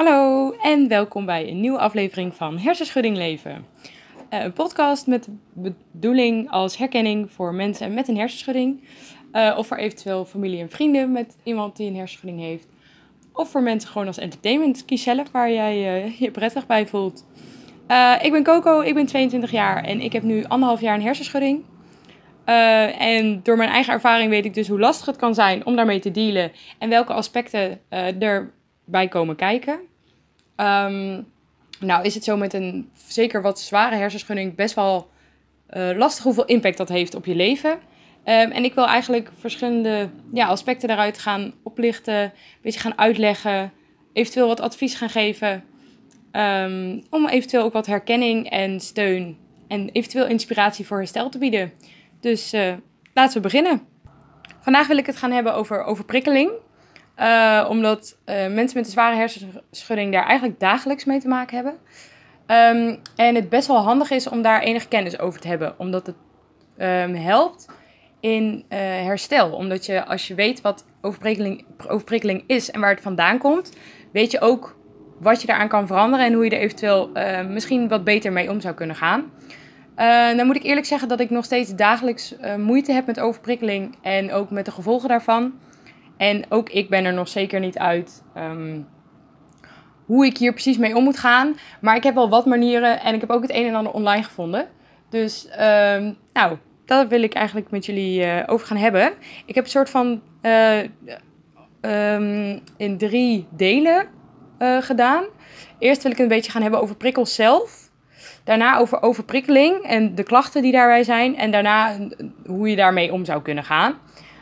Hallo en welkom bij een nieuwe aflevering van Hersenschudding Leven. Uh, een podcast met bedoeling als herkenning voor mensen met een hersenschudding. Uh, of voor eventueel familie en vrienden met iemand die een hersenschudding heeft. Of voor mensen gewoon als entertainment. Kies zelf waar jij uh, je prettig bij voelt. ik ben Coco, ik ben 22 jaar en ik heb nu anderhalf jaar een hersenschudding. en door mijn eigen ervaring weet ik dus hoe lastig het kan zijn om daarmee te dealen. En welke aspecten erbij komen kijken. Um, nou is het zo met een zeker wat zware hersenschudding best wel uh, lastig hoeveel impact dat heeft op je leven. Um, en ik wil eigenlijk verschillende ja, aspecten daaruit gaan oplichten, een beetje gaan uitleggen, eventueel wat advies gaan geven. Um, om eventueel ook wat herkenning en steun en eventueel inspiratie voor herstel te bieden. Dus uh, laten we beginnen. Vandaag wil ik het gaan hebben over overprikkeling. Uh, omdat uh, mensen met een zware hersenschudding daar eigenlijk dagelijks mee te maken hebben. Um, en het best wel handig is om daar enige kennis over te hebben. Omdat het um, helpt in uh, herstel. Omdat je als je weet wat overprikkeling, overprikkeling is en waar het vandaan komt, weet je ook wat je daaraan kan veranderen en hoe je er eventueel misschien wat beter mee om zou kunnen gaan. dan moet ik eerlijk zeggen dat ik nog steeds dagelijks moeite heb met overprikkeling en ook met de gevolgen daarvan. En ook ik ben er nog zeker niet uit um, hoe ik hier precies mee om moet gaan. Maar ik heb wel wat manieren en ik heb ook het een en ander online gevonden. Dus um, nou, daar wil ik eigenlijk met jullie uh, over gaan hebben. Ik heb een soort van uh, um, in drie delen uh, gedaan. Eerst wil ik een beetje gaan hebben over prikkels zelf. Daarna over overprikkeling en de klachten die daarbij zijn. En daarna hoe je daarmee om zou kunnen gaan.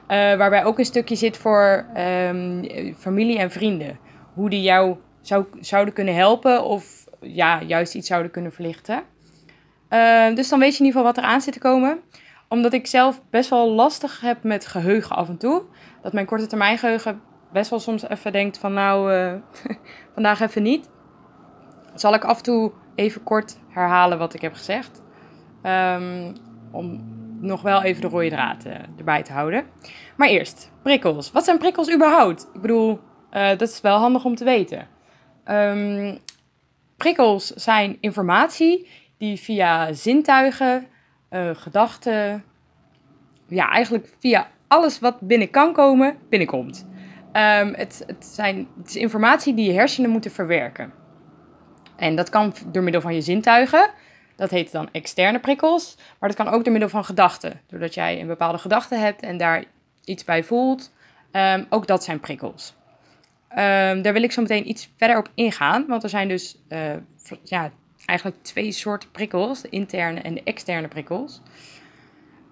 Uh, waarbij ook een stukje zit voor um, familie en vrienden. Hoe die jou zou, zouden kunnen helpen of ja, juist iets zouden kunnen verlichten. Uh, dus dan weet je in ieder geval wat er aan zit te komen. Omdat ik zelf best wel lastig heb met geheugen af en toe. Dat mijn korte termijn geheugen best wel soms even denkt van nou, uh, vandaag even niet. Zal ik af en toe even kort herhalen wat ik heb gezegd. Um, om nog wel even de rode draad uh, erbij te houden. Maar eerst, prikkels. Wat zijn prikkels überhaupt? Ik bedoel, uh, dat is wel handig om te weten. Um, prikkels zijn informatie die via zintuigen, uh, gedachten, ja, eigenlijk via alles wat binnen kan komen, binnenkomt. Um, het, het, zijn, het is informatie die je hersenen moeten verwerken. En dat kan door middel van je zintuigen. Dat heet dan externe prikkels. Maar dat kan ook door middel van gedachten. Doordat jij een bepaalde gedachte hebt en daar iets bij voelt. Um, ook dat zijn prikkels. Um, daar wil ik zo meteen iets verder op ingaan. Want er zijn dus uh, ja, eigenlijk twee soorten prikkels. De interne en de externe prikkels.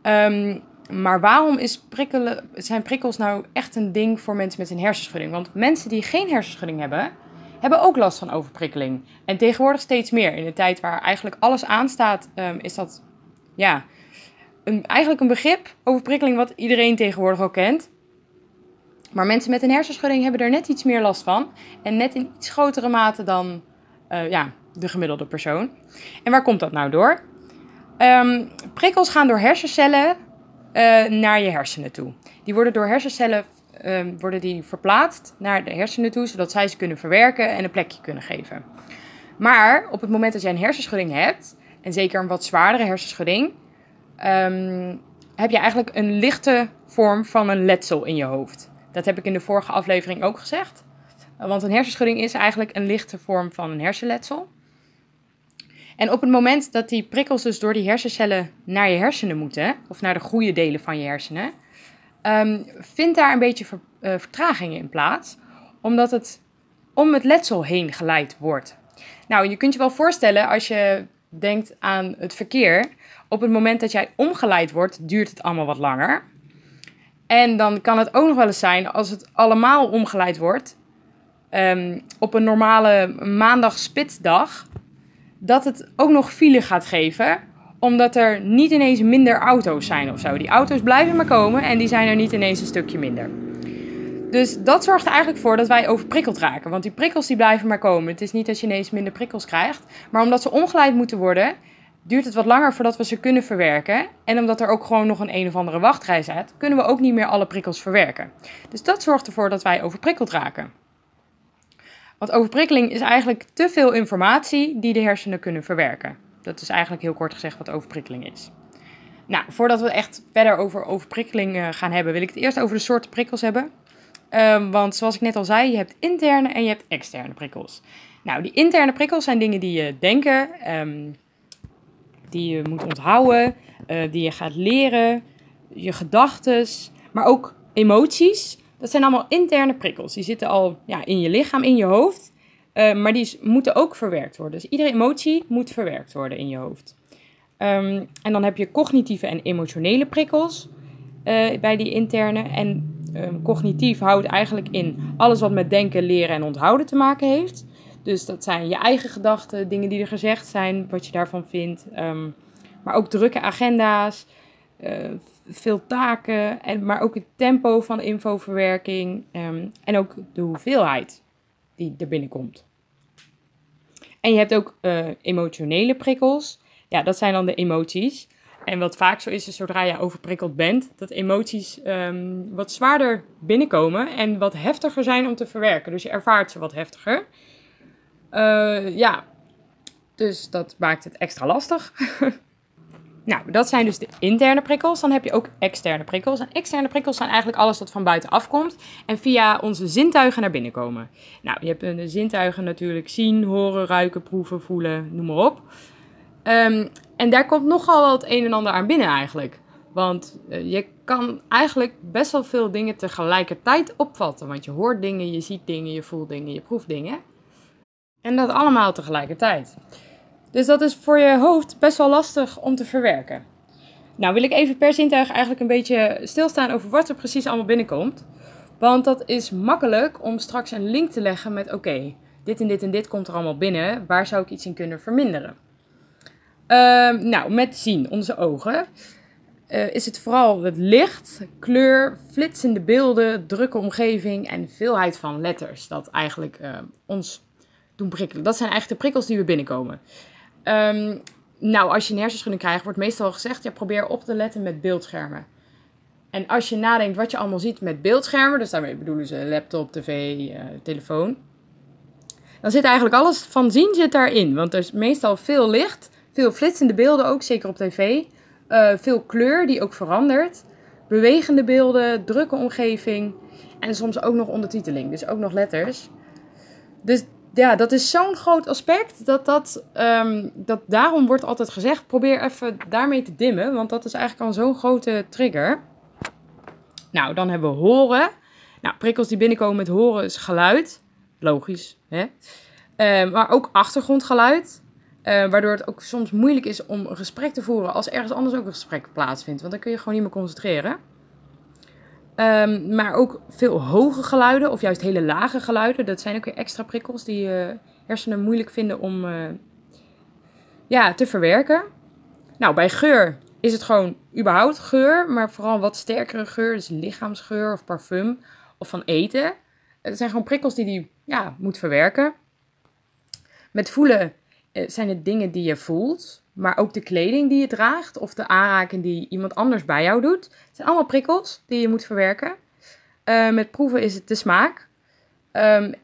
Um, maar waarom is prikkelen, zijn prikkels nou echt een ding voor mensen met een hersenschudding? Want mensen die geen hersenschudding hebben hebben ook last van overprikkeling. En tegenwoordig steeds meer. In de tijd waar eigenlijk alles aanstaat, um, is dat ja, een, eigenlijk een begrip, overprikkeling, wat iedereen tegenwoordig al kent. Maar mensen met een hersenschudding hebben er net iets meer last van. En net in iets grotere mate dan uh, ja, de gemiddelde persoon. En waar komt dat nou door? Um, prikkels gaan door hersencellen uh, naar je hersenen toe. Die worden door hersencellen um, worden die verplaatst naar de hersenen toe, zodat zij ze kunnen verwerken en een plekje kunnen geven. Maar op het moment dat jij een hersenschudding hebt, en zeker een wat zwaardere hersenschudding, um, heb je eigenlijk een lichte vorm van een letsel in je hoofd. Dat heb ik in de vorige aflevering ook gezegd. Want een hersenschudding is eigenlijk een lichte vorm van een hersenletsel. En op het moment dat die prikkels dus door die hersencellen naar je hersenen moeten, of naar de goede delen van je hersenen, um, vindt daar een beetje ver, uh, vertraging in plaats, omdat het om het letsel heen geleid wordt. Nou, je kunt je wel voorstellen als je denkt aan het verkeer. Op het moment dat jij omgeleid wordt, duurt het allemaal wat langer. En dan kan het ook nog wel eens zijn als het allemaal omgeleid wordt. Um, op een normale maandag spitsdag. Dat het ook nog file gaat geven omdat er niet ineens minder auto's zijn of zo. Die auto's blijven maar komen en die zijn er niet ineens een stukje minder. Dus dat zorgt er eigenlijk voor dat wij overprikkeld raken. Want die prikkels die blijven maar komen. Het is niet dat je ineens minder prikkels krijgt. Maar omdat ze ongeleid moeten worden, duurt het wat langer voordat we ze kunnen verwerken. En omdat er ook gewoon nog een een of andere wachtrij zit, kunnen we ook niet meer alle prikkels verwerken. Dus dat zorgt ervoor dat wij overprikkeld raken. Want overprikkeling is eigenlijk te veel informatie die de hersenen kunnen verwerken. Dat is eigenlijk heel kort gezegd wat overprikkeling is. Nou, voordat we echt verder over overprikkeling uh, gaan hebben, wil ik het eerst over de soorten prikkels hebben. Um, want zoals ik net al zei, je hebt interne en je hebt externe prikkels. Nou, die interne prikkels zijn dingen die je denken, um, die je moet onthouden, uh, die je gaat leren, je gedachten, maar ook emoties. Dat zijn allemaal interne prikkels. Die zitten al ja, in je lichaam, in je hoofd. Uh, maar die moeten ook verwerkt worden. Dus iedere emotie moet verwerkt worden in je hoofd. Um, en dan heb je cognitieve en emotionele prikkels uh, bij die interne. En um, cognitief houdt eigenlijk in alles wat met denken, leren en onthouden te maken heeft. Dus dat zijn je eigen gedachten, dingen die er gezegd zijn, wat je daarvan vindt. Um, maar ook drukke agenda's, uh, veel taken, en, maar ook het tempo van infoverwerking en ook de hoeveelheid die er binnenkomt. En je hebt ook uh, emotionele prikkels. Ja, dat zijn dan de emoties. En wat vaak zo is, is zodra je overprikkeld bent, dat emoties um, wat zwaarder binnenkomen en wat heftiger zijn om te verwerken. Dus je ervaart ze wat heftiger. Uh, ja, dus dat maakt het extra lastig. nou, dat zijn dus de interne prikkels. Dan heb je ook externe prikkels. En externe prikkels zijn eigenlijk alles wat van buiten afkomt en via onze zintuigen naar binnen komen. Nou, je hebt de zintuigen natuurlijk zien, horen, ruiken, proeven, voelen, noem maar op. Um, en daar komt nogal het een en ander aan binnen eigenlijk. Want uh, je kan eigenlijk best wel veel dingen tegelijkertijd opvatten. Want je hoort dingen, je ziet dingen, je voelt dingen, je proeft dingen. En dat allemaal tegelijkertijd. Dus dat is voor je hoofd best wel lastig om te verwerken. Nou wil ik even per zintuig eigenlijk een beetje stilstaan over wat er precies allemaal binnenkomt. Want dat is makkelijk om straks een link te leggen met oké, dit en dit en dit komt er allemaal binnen. Waar zou ik iets in kunnen verminderen? Um, nou, met zien, onze ogen, uh, is het vooral het licht, kleur, flitsende beelden, drukke omgeving en veelheid van letters. Dat eigenlijk uh, ons doen prikkelen. Dat zijn eigenlijk de prikkels die we binnenkomen. Um, nou, als je een krijgt, wordt meestal gezegd: ja, probeer op te letten met beeldschermen. En als je nadenkt wat je allemaal ziet met beeldschermen, dus daarmee bedoelen ze laptop, tv, uh, telefoon, dan zit eigenlijk alles van zien zit daarin. Want er is meestal veel licht veel flitsende beelden ook, zeker op tv. Uh, veel kleur die ook verandert. Bewegende beelden, drukke omgeving. En soms ook nog ondertiteling, dus ook nog letters. Dus ja, dat is zo'n groot aspect dat, dat, um, dat daarom wordt altijd gezegd: probeer even daarmee te dimmen, want dat is eigenlijk al zo'n grote trigger. Nou, dan hebben we horen. Nou, prikkels die binnenkomen met horen is geluid. Logisch, hè? Uh, maar ook achtergrondgeluid. Uh, waardoor het ook soms moeilijk is om een gesprek te voeren als ergens anders ook een gesprek plaatsvindt. Want dan kun je gewoon niet meer concentreren. Um, maar ook veel hoge geluiden of juist hele lage geluiden. Dat zijn ook weer extra prikkels die je uh, hersenen moeilijk vinden om uh, ja, te verwerken. Nou, bij geur is het gewoon überhaupt geur, maar vooral wat sterkere geur. Dus lichaamsgeur of parfum of van eten. Het zijn gewoon prikkels die die ja, moet verwerken. Met voelen eh, zijn het dingen die je voelt, maar ook de kleding die je draagt of de aanraking die iemand anders bij jou doet. Het zijn allemaal prikkels die je moet verwerken. Uh, met proeven is het de smaak. Um,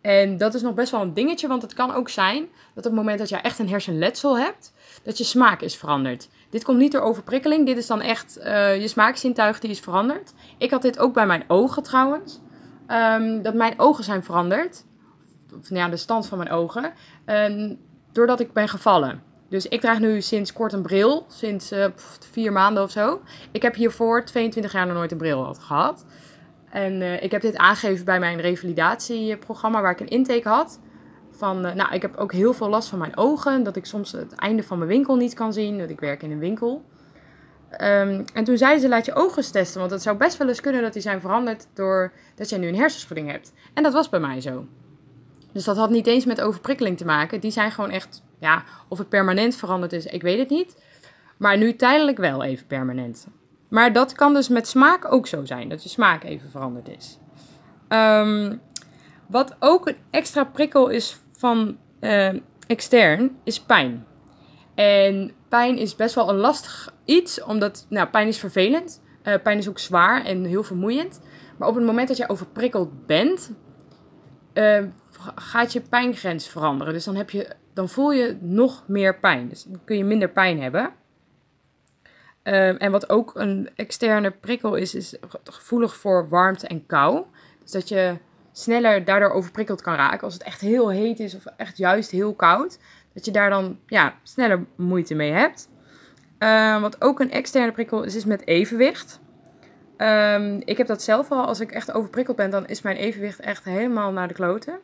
en dat is nog best wel een dingetje, want het kan ook zijn dat op het moment dat je echt een hersenletsel hebt, dat je smaak is veranderd. Dit komt niet door overprikkeling, dit is dan echt uh, je smaakzintuig die is veranderd. Ik had dit ook bij mijn ogen trouwens, um, dat mijn ogen zijn veranderd. Of nou de stand van mijn ogen. En doordat ik ben gevallen. Dus ik draag nu sinds kort een bril, sinds uh, vier maanden of zo. Ik heb hiervoor 22 jaar nog nooit een bril gehad. En uh, ik heb dit aangegeven bij mijn revalidatieprogramma waar ik een intake had. Van, uh, nou, ik heb ook heel veel last van mijn ogen. Dat ik soms het einde van mijn winkel niet kan zien. Dat ik werk in een winkel. Um, en toen zeiden ze, laat je ogen testen. Want het zou best wel eens kunnen dat die zijn veranderd doordat jij nu een hersenschudding hebt. En dat was bij mij zo. Dus dat had niet eens met overprikkeling te maken. Die zijn gewoon echt, ja, of het permanent veranderd is, ik weet het niet. Maar nu tijdelijk wel even permanent. Maar dat kan dus met smaak ook zo zijn, dat je smaak even veranderd is. Um, wat ook een extra prikkel is van uh, extern, is pijn. En pijn is best wel een lastig iets, omdat nou, pijn is vervelend. Uh, pijn is ook zwaar en heel vermoeiend. Maar op het moment dat je overprikkeld bent, uh, gaat je pijngrens veranderen. Dus dan, heb je, dan voel je nog meer pijn. Dus dan kun je minder pijn hebben. Ehm, en wat ook een externe prikkel is, is gevoelig voor warmte en kou. Dus dat je sneller daardoor overprikkeld kan raken. Als het echt heel heet is of echt juist heel koud. Dat je daar dan ja, sneller moeite mee hebt. Ehm, wat ook een externe prikkel is, is met evenwicht. Ehm, ik heb dat zelf al. Als ik echt overprikkeld ben, dan is mijn evenwicht echt helemaal naar de kloten.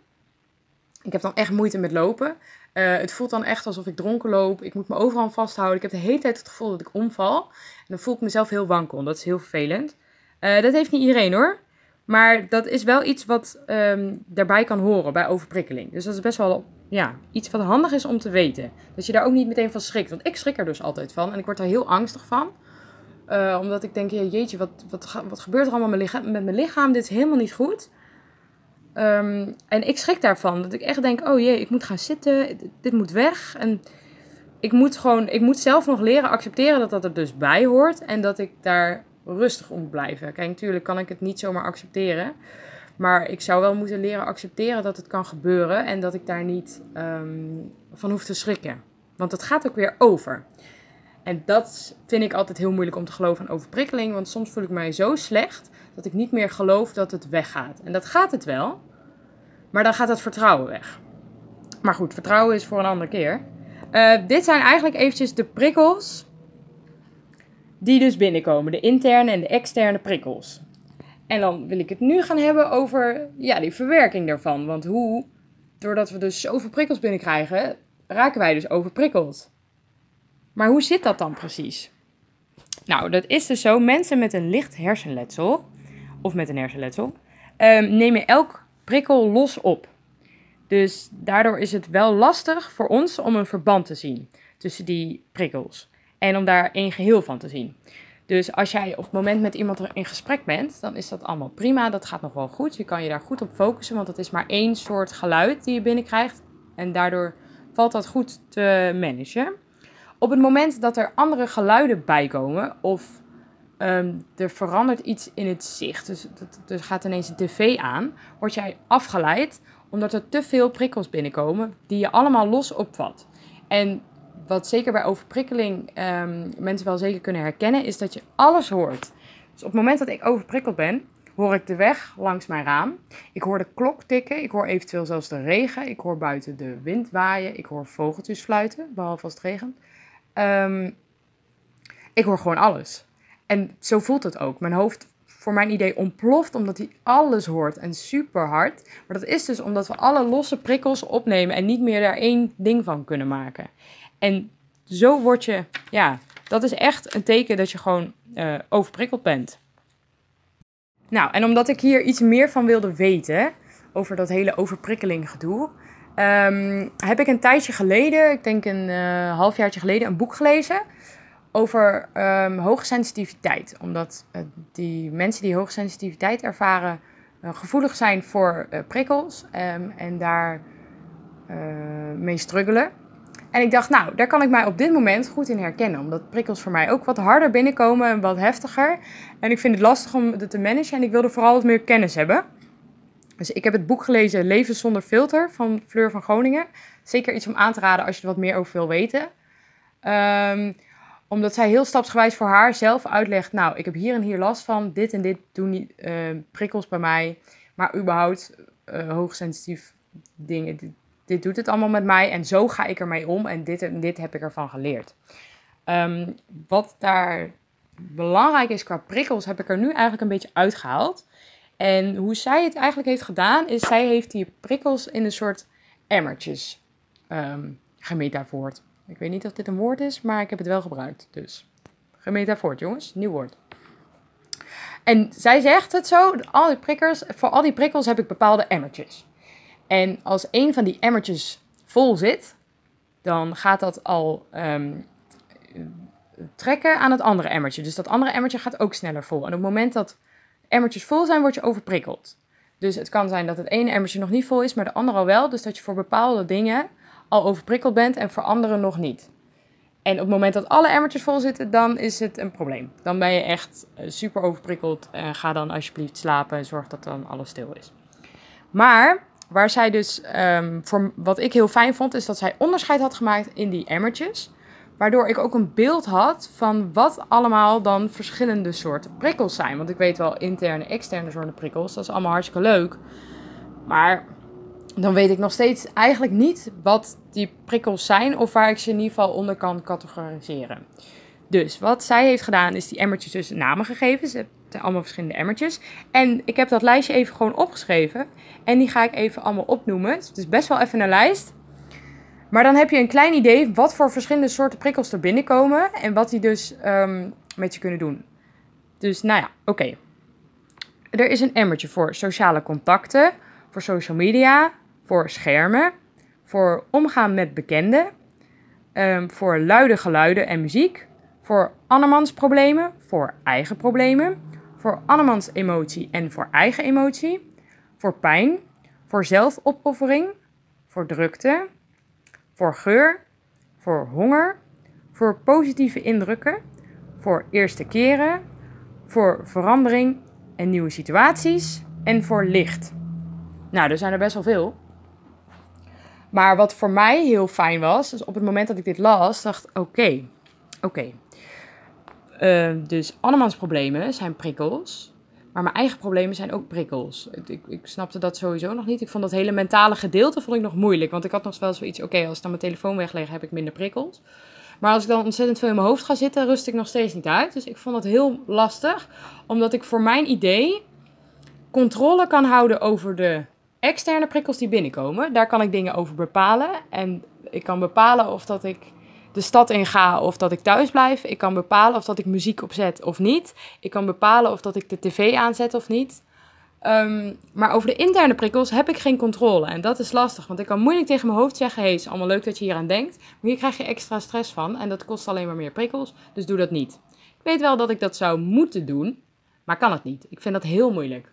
Ik heb dan echt moeite met lopen. Uh, het voelt dan echt alsof ik dronken loop. Ik moet me overal vasthouden. Ik heb de hele tijd het gevoel dat ik omval. En dan voel ik mezelf heel wankel. Dat is heel vervelend. Uh, dat heeft niet iedereen hoor. Maar dat is wel iets wat um, daarbij kan horen bij overprikkeling. Dus dat is best wel ja, iets wat handig is om te weten. Dat je daar ook niet meteen van schrikt. Want ik schrik er dus altijd van. En ik word daar heel angstig van. Uh, omdat ik denk, jeetje, wat, wat, wat gebeurt er allemaal met mijn lichaam? Dit is helemaal niet goed. Um, en ik schrik daarvan. Dat ik echt denk, oh jee, ik moet gaan zitten. Dit moet weg. En ik moet gewoon, ik moet zelf nog leren accepteren dat dat er dus bij hoort. En dat ik daar rustig om moet blijven. Kijk, natuurlijk kan ik het niet zomaar accepteren. Maar ik zou wel moeten leren accepteren dat het kan gebeuren. En dat ik daar niet um, van hoef te schrikken. Want het gaat ook weer over. En dat vind ik altijd heel moeilijk om te geloven aan overprikkeling. Want soms voel ik mij zo slecht dat ik niet meer geloof dat het weggaat. En dat gaat het wel. Maar dan gaat het vertrouwen weg. Maar goed, vertrouwen is voor een andere keer. Uh, dit zijn eigenlijk eventjes de prikkels die dus binnenkomen. De interne en de externe prikkels. En dan wil ik het nu gaan hebben over ja, die verwerking daarvan. Want hoe, doordat we dus zoveel prikkels binnenkrijgen, raken wij dus overprikkeld. Maar hoe zit dat dan precies? Nou, dat is dus zo. Mensen met een licht hersenletsel, of met een hersenletsel, um, nemen elk prikkel los op. Dus daardoor is het wel lastig voor ons om een verband te zien tussen die prikkels. En om daar één geheel van te zien. Dus als jij op het moment met iemand in gesprek bent, dan is dat allemaal prima. Dat gaat nog wel goed. Je kan je daar goed op focussen, want het is maar één soort geluid die je binnenkrijgt. En daardoor valt dat goed te managen. Op het moment dat er andere geluiden bijkomen of um, er verandert iets in het zicht, dus er gaat ineens een tv aan, word jij afgeleid omdat er te veel prikkels binnenkomen die je allemaal los opvat. En wat zeker bij overprikkeling um, mensen wel zeker kunnen herkennen, is dat je alles hoort. Dus op het moment dat ik overprikkeld ben, hoor ik de weg langs mijn raam. Ik hoor de klok tikken. Ik hoor eventueel zelfs de regen. Ik hoor buiten de wind waaien. Ik hoor vogeltjes fluiten, behalve als het regent. Um, ik hoor gewoon alles. En zo voelt het ook. Mijn hoofd, voor mijn idee, ontploft omdat hij alles hoort en super hard. Maar dat is dus omdat we alle losse prikkels opnemen en niet meer daar één ding van kunnen maken. En zo word je, ja, dat is echt een teken dat je gewoon uh, overprikkeld bent. Nou, en omdat ik hier iets meer van wilde weten over dat hele overprikkeling gedoe, um, heb ik een tijdje geleden, ik denk een uh, halfjaartje geleden, een boek gelezen over um, hoge sensitiviteit. Omdat uh, die mensen die hoge sensitiviteit ervaren uh, gevoelig zijn voor prikkels um, en daar mee struggelen. En ik dacht, nou, daar kan ik mij op dit moment goed in herkennen. Omdat prikkels voor mij ook wat harder binnenkomen en wat heftiger. En ik vind het lastig om het te managen en ik wilde vooral wat meer kennis hebben. Dus ik heb het boek gelezen Leven zonder filter van Fleur van Groningen. Zeker iets om aan te raden als je er wat meer over wil weten. Um, omdat zij heel stapsgewijs voor haar zelf uitlegt... nou, ik heb hier en hier last van, dit en dit doen niet, uh, prikkels bij mij. Maar überhaupt uh, hoogsensitief dingen, dit, dit, doet het allemaal met mij. En zo ga ik ermee om en dit en dit heb ik ervan geleerd. Um, wat daar belangrijk is qua prikkels, heb ik er nu eigenlijk een beetje uitgehaald... En hoe zij het eigenlijk heeft gedaan, is zij heeft die prikkels in een soort emmertjes um, gemetafoord. Ik weet niet of dit een woord is, maar ik heb het wel gebruikt. Dus gemetafoord, jongens, nieuw woord. En zij zegt het zo, al die prikkels, voor al die prikkels heb ik bepaalde emmertjes. En als een van die emmertjes vol zit, dan gaat dat al um, trekken aan het andere emmertje. Dus dat andere emmertje gaat ook sneller vol. En op het moment dat emmertjes vol zijn, word je overprikkeld. Dus het kan zijn dat het ene emmertje nog niet vol is, maar de andere al wel. Dus dat je voor bepaalde dingen al overprikkeld bent en voor andere nog niet. En op het moment dat alle emmertjes vol zitten, dan is het een probleem. Dan ben je echt eh, super overprikkeld. En ga dan alsjeblieft slapen en zorg dat dan alles stil is. Maar waar zij dus, ehm, voor, wat ik heel fijn vond, is dat zij onderscheid had gemaakt in die emmertjes. Waardoor ik ook een beeld had van wat allemaal dan verschillende soorten prikkels zijn. Want ik weet wel interne, externe soorten prikkels, dat is allemaal hartstikke leuk. Maar dan weet ik nog steeds eigenlijk niet wat die prikkels zijn of waar ik ze in ieder geval onder kan categoriseren. Dus wat zij heeft gedaan is die emmertjes dus namen gegeven. Ze hebben allemaal verschillende emmertjes. En ik heb dat lijstje even gewoon opgeschreven. En die ga ik even allemaal opnoemen. Het is best wel even een lijst. Maar dan heb je een klein idee wat voor verschillende soorten prikkels er binnenkomen. En wat die dus ehm, met je kunnen doen. Dus nou ja, oké. Er is een emmertje voor sociale contacten, voor social media, voor schermen, voor omgaan met bekenden, um, voor luide geluiden en muziek, voor andermans problemen, voor eigen problemen, voor andermans emotie en voor eigen emotie, voor pijn, voor zelfopoffering, voor drukte, voor geur, voor honger, voor positieve indrukken, voor eerste keren, voor verandering en nieuwe situaties en voor licht. Nou, er zijn er best wel veel. Maar wat voor mij heel fijn was, is op het moment dat ik dit las, dacht oké, oké. Uh, dus Annemans problemen zijn prikkels. Maar mijn eigen problemen zijn ook prikkels. Ik, ik, snapte dat sowieso nog niet. Ik vond dat hele mentale gedeelte vond ik nog moeilijk. Want ik had nog wel zoiets, oké, als ik dan mijn telefoon wegleg, heb ik minder prikkels. Maar als ik dan ontzettend veel in mijn hoofd ga zitten, rust ik nog steeds niet uit. Dus ik vond dat heel lastig. Omdat ik voor mijn idee controle kan houden over de externe prikkels die binnenkomen. Daar kan ik dingen over bepalen. En ik kan bepalen of dat ik de stad in ga of dat ik thuis blijf. Ik kan bepalen of dat ik muziek opzet of niet. Ik kan bepalen of dat ik de tv aanzet of niet. Ehm, maar over de interne prikkels heb ik geen controle. En dat is lastig, want ik kan moeilijk tegen mijn hoofd zeggen: hey, het is allemaal leuk dat je hier aan denkt. Maar hier krijg je extra stress van en dat kost alleen maar meer prikkels. Dus doe dat niet. Ik weet wel dat ik dat zou moeten doen, maar kan het niet. Ik vind dat heel moeilijk.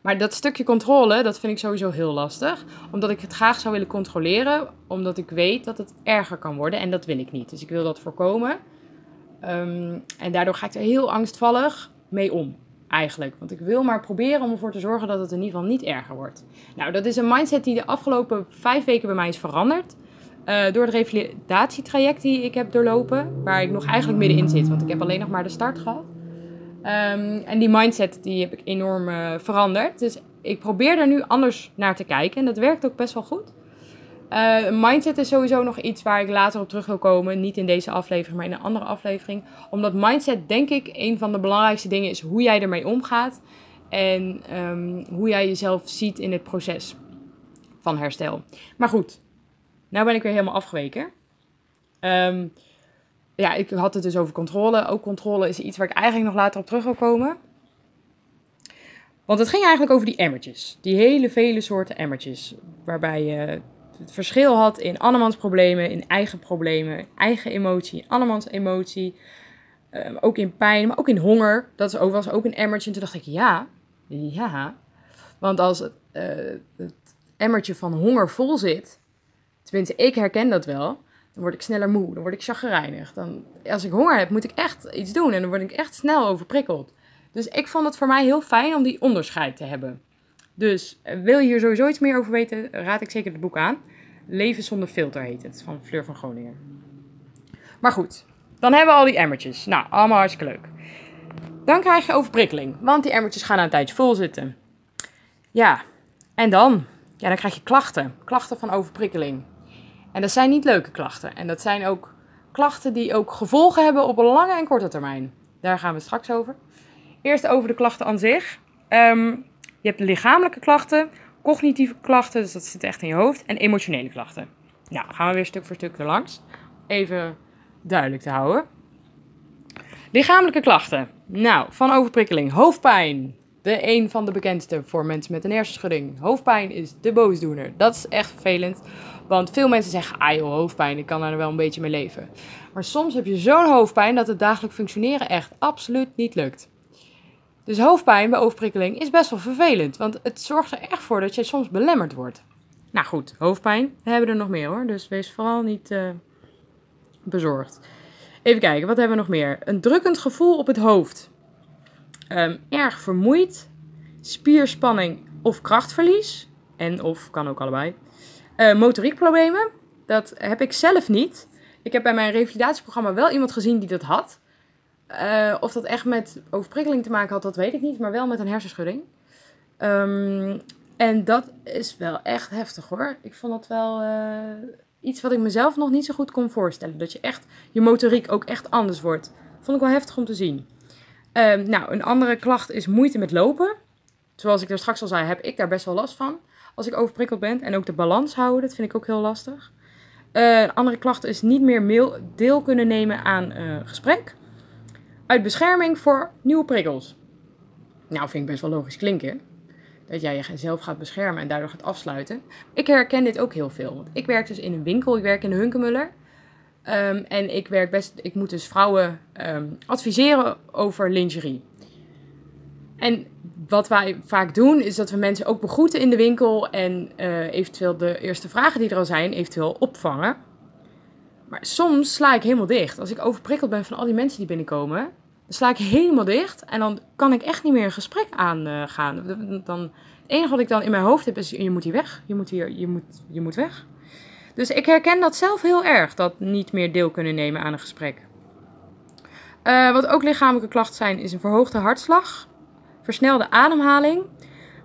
Maar dat stukje controle, dat vind ik sowieso heel lastig. Omdat ik het graag zou willen controleren. Omdat ik weet dat het erger kan worden. En dat wil ik niet. Dus ik wil dat voorkomen. Ehm, en daardoor ga ik er heel angstvallig mee om. Eigenlijk. Want ik wil maar proberen om ervoor te zorgen dat het in ieder geval niet erger wordt. Nou, dat is een mindset die de afgelopen vijf weken bij mij is veranderd. Uh, door het revalidatietraject die ik heb doorlopen. Waar ik nog eigenlijk middenin zit. Want ik heb alleen nog maar de start gehad. Um, en die mindset die heb ik enorm uh, veranderd. Dus ik probeer er nu anders naar te kijken. En dat werkt ook best wel goed. Uh, mindset is sowieso nog iets waar ik later op terug wil komen. Niet in deze aflevering, maar in een andere aflevering. Omdat mindset, denk ik, een van de belangrijkste dingen is hoe jij ermee omgaat. En um, hoe jij jezelf ziet in het proces van herstel. Maar goed, nou ben ik weer helemaal afgeweken. Um, ja, ik had het dus over controle. Ook controle is iets waar ik eigenlijk nog later op terug wil komen. Want het ging eigenlijk over die emmertjes. Die hele vele soorten emmertjes. Waarbij je het verschil had in Annemans problemen, in eigen problemen, eigen emotie, Annemans emotie. Um, ook in pijn, maar ook in honger. Dat was ook een emmertje. En toen dacht ik, ja, ja. Want als het, uh, het emmertje van honger vol zit, tenminste ik herken dat wel dan word ik sneller moe, dan word ik chagrijnig. Dan, als ik honger heb, moet ik echt iets doen en dan word ik echt snel overprikkeld. Dus ik vond het voor mij heel fijn om die onderscheid te hebben. Dus eh, wil je hier sowieso iets meer over weten, raad ik zeker het boek aan. Leven zonder filter heet het, van Fleur van Groningen. Maar goed, dan hebben we al die emmertjes. Nou, allemaal hartstikke leuk. Dan krijg je overprikkeling, want die emmertjes gaan een tijdje vol zitten. Ja, en dan? Ja, dan krijg je klachten. Klachten van overprikkeling. En dat zijn niet leuke klachten. En dat zijn ook klachten die ook gevolgen hebben op een lange en korte termijn. Daar gaan we straks over. Eerst over de klachten aan zich. Um, je hebt lichamelijke klachten, cognitieve klachten, dus dat zit echt in je hoofd, en emotionele klachten. Nou, gaan we weer stuk voor stuk erlangs. Even duidelijk te houden. Lichamelijke klachten. Nou, van overprikkeling, hoofdpijn. De een van de bekendste voor mensen met een hersenschudding. Hoofdpijn is de boosdoener. Dat is echt vervelend. Want veel mensen zeggen, ah joh, hoofdpijn, ik kan er wel een beetje mee leven. Maar soms heb je zo'n hoofdpijn dat het dagelijks functioneren echt absoluut niet lukt. Dus hoofdpijn bij overprikkeling is best wel vervelend. Want het zorgt er echt voor dat je soms belemmerd wordt. Nou goed, hoofdpijn. We hebben er nog meer hoor. Dus wees vooral niet uh, bezorgd. Even kijken, wat hebben we nog meer? Een drukkend gevoel op het hoofd. Um, erg vermoeid. Spierspanning of krachtverlies En of kan ook allebei. Uh, motoriekproblemen, dat heb ik zelf niet. Ik heb bij mijn revalidatieprogramma wel iemand gezien die dat had. Uh, of dat echt met overprikkeling te maken had, dat weet ik niet. Maar wel met een hersenschudding. Um, en dat is wel echt heftig hoor. Ik vond dat wel uh, iets wat ik mezelf nog niet zo goed kon voorstellen. Dat je echt, je motoriek ook echt anders wordt. Vond ik wel heftig om te zien. Um, nou, een andere klacht is moeite met lopen. Zoals ik er straks al zei, heb ik daar best wel last van. Als ik overprikkeld ben. En ook de balans houden, dat vind ik ook heel lastig. Uh, een andere klacht is niet meer deel kunnen nemen aan uh, gesprek. Uit bescherming voor nieuwe prikkels. Nou, vind ik best wel logisch klinken. Dat jij jezelf gaat beschermen en daardoor gaat afsluiten. Ik herken dit ook heel veel. Want ik werk dus in een winkel. Ik werk in Hunkemuller. Um, en ik werk best, ik moet dus vrouwen um, adviseren over lingerie. En wat wij vaak doen, is dat we mensen ook begroeten in de winkel en uh, eventueel de eerste vragen die er al zijn, eventueel opvangen. Maar soms sla ik helemaal dicht. Als ik overprikkeld ben van al die mensen die binnenkomen, dan sla ik helemaal dicht en dan kan ik echt niet meer een gesprek aangaan. Dan, het enige wat ik dan in mijn hoofd heb is, je moet hier weg, je moet hier, je moet, je moet weg. Dus ik herken dat zelf heel erg, dat niet meer deel kunnen nemen aan een gesprek. Uh, wat ook lichamelijke klachten zijn, is een verhoogde hartslag, versnelde ademhaling,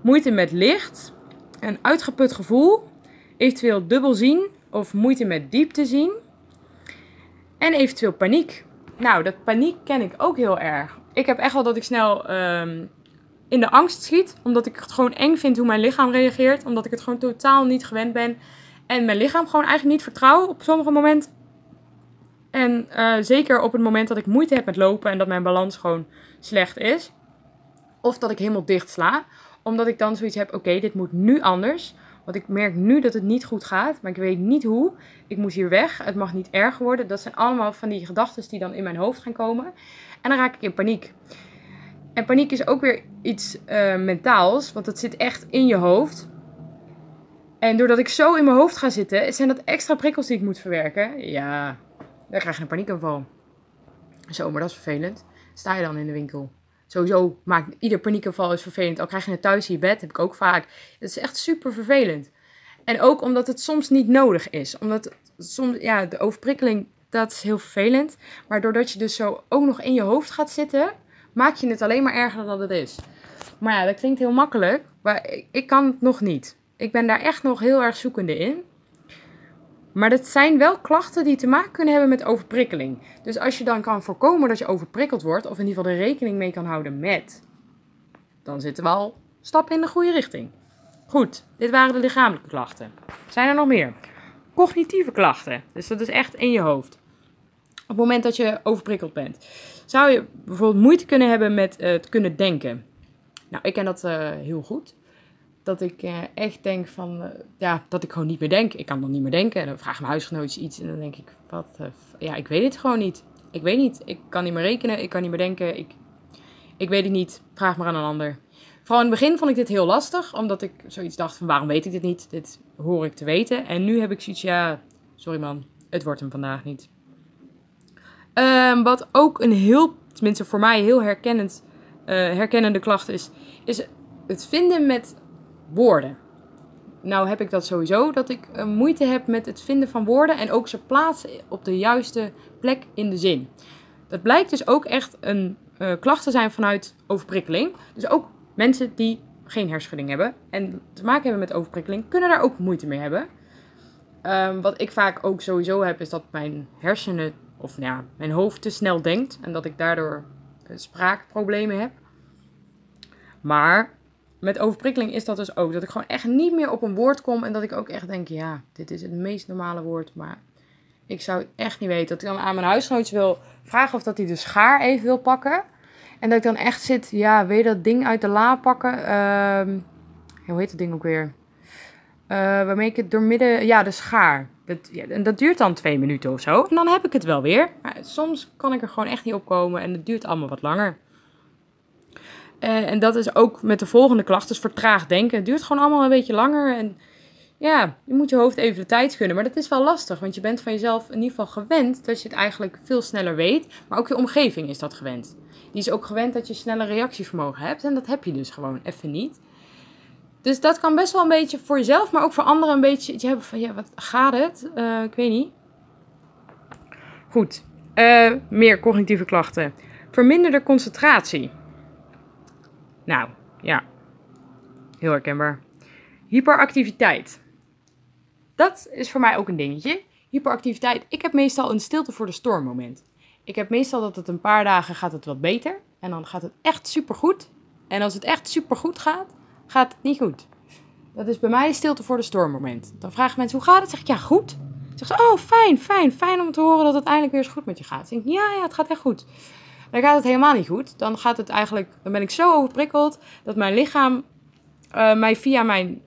moeite met licht, een uitgeput gevoel, eventueel dubbel zien of moeite met diepte zien en eventueel paniek. Nou, dat paniek ken ik ook heel erg. Ik heb echt wel dat ik snel um, in de angst schiet, omdat ik het gewoon eng vind hoe mijn lichaam reageert, omdat ik het gewoon totaal niet gewend ben en mijn lichaam gewoon eigenlijk niet vertrouw op sommige momenten. En uh, zeker op het moment dat ik moeite heb met lopen en dat mijn balans gewoon slecht is. Of dat ik helemaal dicht sla. Omdat ik dan zoiets heb, oké, dit moet nu anders. Want ik merk nu dat het niet goed gaat, maar ik weet niet hoe. Ik moet hier weg, het mag niet erger worden. Dat zijn allemaal van die gedachten die dan in mijn hoofd gaan komen. En dan raak ik in paniek. En paniek is ook weer iets uh, mentaals, want het zit echt in je hoofd. En doordat ik zo in mijn hoofd ga zitten, zijn dat extra prikkels die ik moet verwerken. Ja, dan krijg je een paniekaanval. Zo, maar dat is vervelend. Sta je dan in de winkel? Sowieso maakt ieder paniekaanval is vervelend. Al krijg je het thuis in je bed, heb ik ook vaak. Het is echt super vervelend. En ook omdat het soms niet nodig is. Omdat soms, ja, de overprikkeling, dat is heel vervelend. Maar doordat je dus zo ook nog in je hoofd gaat zitten, maak je het alleen maar erger dan het is. Maar ja, dat klinkt heel makkelijk, maar ik kan het nog niet. Ik ben daar echt nog heel erg zoekende in. Maar dat zijn wel klachten die te maken kunnen hebben met overprikkeling. Dus als je dan kan voorkomen dat je overprikkeld wordt, of in ieder geval er rekening mee kan houden met, dan zitten we al stappen in de goede richting. Goed, dit waren de lichamelijke klachten. Zijn er nog meer? Cognitieve klachten. Dus dat is echt in je hoofd. Op het moment dat je overprikkeld bent, zou je bijvoorbeeld moeite kunnen hebben met het kunnen denken. Nou, ik ken dat uh, heel goed dat ik uh, echt denk van, uh, ja, dat ik gewoon niet meer denk. Ik kan dan niet meer denken. En dan vraagt mijn huisgenootje iets en dan denk ik, wat, uh, ja, ik weet het gewoon niet. Ik weet niet. Ik kan niet meer rekenen, ik kan niet meer denken. Ik, ik weet het niet. Vraag maar aan een ander. Vooral in het begin vond ik dit heel lastig, omdat ik zoiets dacht van, waarom weet ik dit niet? Dit hoor ik te weten. En nu heb ik zoiets, ja, sorry man, het wordt hem vandaag niet. Um, wat ook een heel, tenminste voor mij heel herkennend, herkennende klacht is, is het vinden met woorden. Nou heb ik dat sowieso, dat ik uh, moeite heb met het vinden van woorden en ook ze plaatsen op de juiste plek in de zin. Dat blijkt dus ook echt een uh, klacht te zijn vanuit overprikkeling. Dus ook mensen die geen hersenschudding hebben en te maken hebben met overprikkeling, kunnen daar ook moeite mee hebben. Um, wat ik vaak ook sowieso heb, is dat mijn hersenen, of nou ja, mijn hoofd te snel denkt en dat ik daardoor uh, spraakproblemen heb. Maar met overprikkeling is dat dus ook. Dat ik gewoon echt niet meer op een woord kom. En dat ik ook echt denk, ja, dit is het meest normale woord. Maar ik zou echt niet weten. Dat ik dan aan mijn huisgenootje wil vragen of dat hij de schaar even wil pakken. En dat ik dan echt zit, ja, weet je dat ding uit de la pakken? Uh, hoe heet dat ding ook weer? Uh, waarmee ik het doormidden, ja, de schaar. Dat, ja, en dat duurt dan twee minuten of zo. En dan heb ik het wel weer. Maar soms kan ik er gewoon echt niet op komen. En het duurt allemaal wat langer. Uh, en dat is ook met de volgende klacht, dus vertraagd denken. Het duurt gewoon allemaal een beetje langer. En ja, je moet je hoofd even de tijd gunnen. Maar dat is wel lastig, want je bent van jezelf in ieder geval gewend dat je het eigenlijk veel sneller weet. Maar ook je omgeving is dat gewend. Die is ook gewend dat je sneller reactievermogen hebt. En dat heb je dus gewoon even niet. Dus dat kan best wel een beetje voor jezelf, maar ook voor anderen een beetje iets hebben van, ja, wat gaat het? Uh, ik weet niet. Goed, uh, meer cognitieve klachten. Verminderde concentratie. Nou, ja. Heel herkenbaar. Hyperactiviteit. Dat is voor mij ook een dingetje. Hyperactiviteit. Ik heb meestal een stilte voor de storm moment. Ik heb meestal dat het een paar dagen gaat het wat beter. En dan gaat het echt super goed. En als het echt super goed gaat, gaat het niet goed. Dat is bij mij stilte voor de storm moment. Dan vragen mensen, hoe gaat het? Zeg ik, ja, goed. Zeg ze, oh, fijn, fijn. Fijn om te horen dat het eindelijk weer eens goed met je gaat. Dan denk ik, ja, ja, het gaat echt goed. Dan gaat het helemaal niet goed. Dan gaat het eigenlijk, dan ben ik zo overprikkeld dat mijn lichaam uh, mij via mijn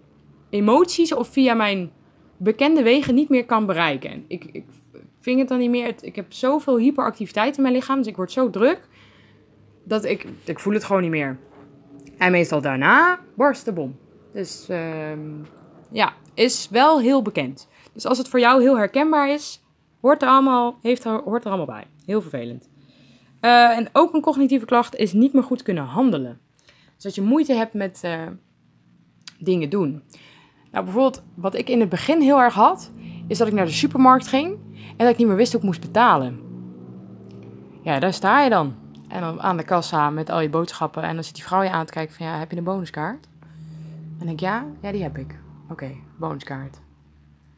emoties of via mijn bekende wegen niet meer kan bereiken. Ik, ik ving het dan niet meer. Ik heb zoveel hyperactiviteit in mijn lichaam, dus ik word zo druk dat ik, ik voel het gewoon niet meer. En meestal daarna barst de bom. Dus uh, ja, is wel heel bekend. Dus als het voor jou heel herkenbaar is, hoort er allemaal, heeft hoort er allemaal bij. Heel vervelend. Uh, en ook een cognitieve klacht is niet meer goed kunnen handelen. Dus dat je moeite hebt met uh, dingen doen. Nou, bijvoorbeeld wat ik in het begin heel erg had, is dat ik naar de supermarkt ging en dat ik niet meer wist hoe ik moest betalen. Ja, daar sta je dan. En dan aan de kassa met al je boodschappen. En dan zit die vrouw je aan te kijken van, ja, heb je een bonuskaart? En denk ik, ja, ja, die heb ik. Oké, bonuskaart.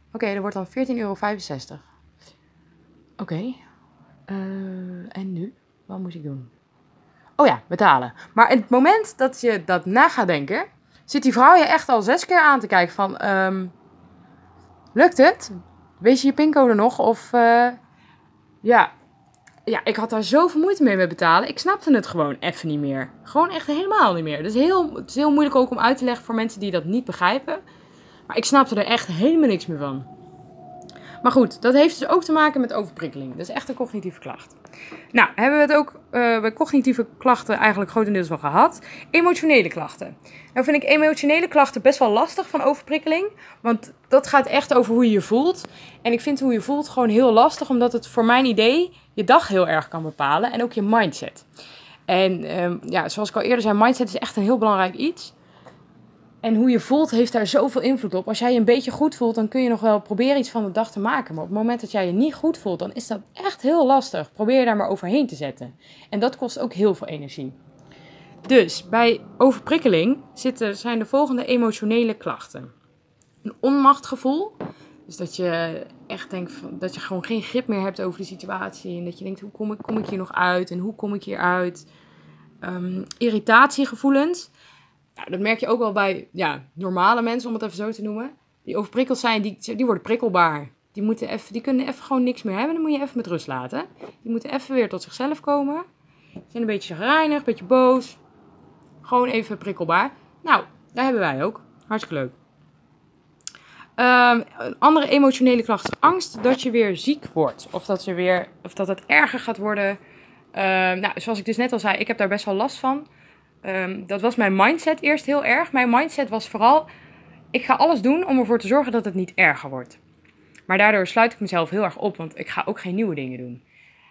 Oké, okay, dat wordt dan 14,65 euro. Oké. Uh, en nu? Wat moet ik doen? Oh ja, betalen. Maar in het moment dat je dat na gaat denken, zit die vrouw je echt al zes keer aan te kijken van, um, lukt het? Weet je je pincode nog? Of, uh, ja, ja, ik had daar zoveel moeite mee met betalen. Ik snapte het gewoon even niet meer. Gewoon echt helemaal niet meer. Dus heel, het is heel moeilijk ook om uit te leggen voor mensen die dat niet begrijpen. Maar ik snapte er echt helemaal niks meer van. Maar goed, dat heeft dus ook te maken met overprikkeling. Dat is echt een cognitieve klacht. Nou, hebben we het ook uh, bij cognitieve klachten eigenlijk grotendeels wel gehad. Emotionele klachten. Nou vind ik emotionele klachten best wel lastig van overprikkeling. Want dat gaat echt over hoe je je voelt. En ik vind hoe je voelt gewoon heel lastig. Omdat het voor mijn idee je dag heel erg kan bepalen. En ook je mindset. En um, ja, zoals ik al eerder zei, mindset is echt een heel belangrijk iets. En hoe je voelt heeft daar zoveel invloed op. Als jij je een beetje goed voelt, dan kun je nog wel proberen iets van de dag te maken. Maar op het moment dat jij je niet goed voelt, dan is dat echt heel lastig. Probeer je daar maar overheen te zetten. En dat kost ook heel veel energie. Dus bij overprikkeling zitten, zijn de volgende emotionele klachten. Een onmachtgevoel. Dus dat je echt denkt dat je gewoon geen grip meer hebt over de situatie. En dat je denkt, hoe kom ik, kom ik hier nog uit? En hoe kom ik hier uit? Um, irritatiegevoelens. Nou, dat merk je ook wel bij ja, normale mensen, om het even zo te noemen. Die overprikkeld zijn, die, die worden prikkelbaar. Die, moeten even, die kunnen even gewoon niks meer hebben. Dan moet je even met rust laten. Die moeten even weer tot zichzelf komen. Zijn een beetje chagrijnig, een beetje boos. Gewoon even prikkelbaar. Nou, daar hebben wij ook. Hartstikke leuk. Um, een andere emotionele klacht is angst dat je weer ziek wordt. Of dat, je weer, of dat het erger gaat worden. Um, nou, zoals ik dus net al zei, ik heb daar best wel last van. Um, dat was mijn mindset eerst heel erg. Mijn mindset was vooral, ik ga alles doen om ervoor te zorgen dat het niet erger wordt. Maar daardoor sluit ik mezelf heel erg op, want ik ga ook geen nieuwe dingen doen.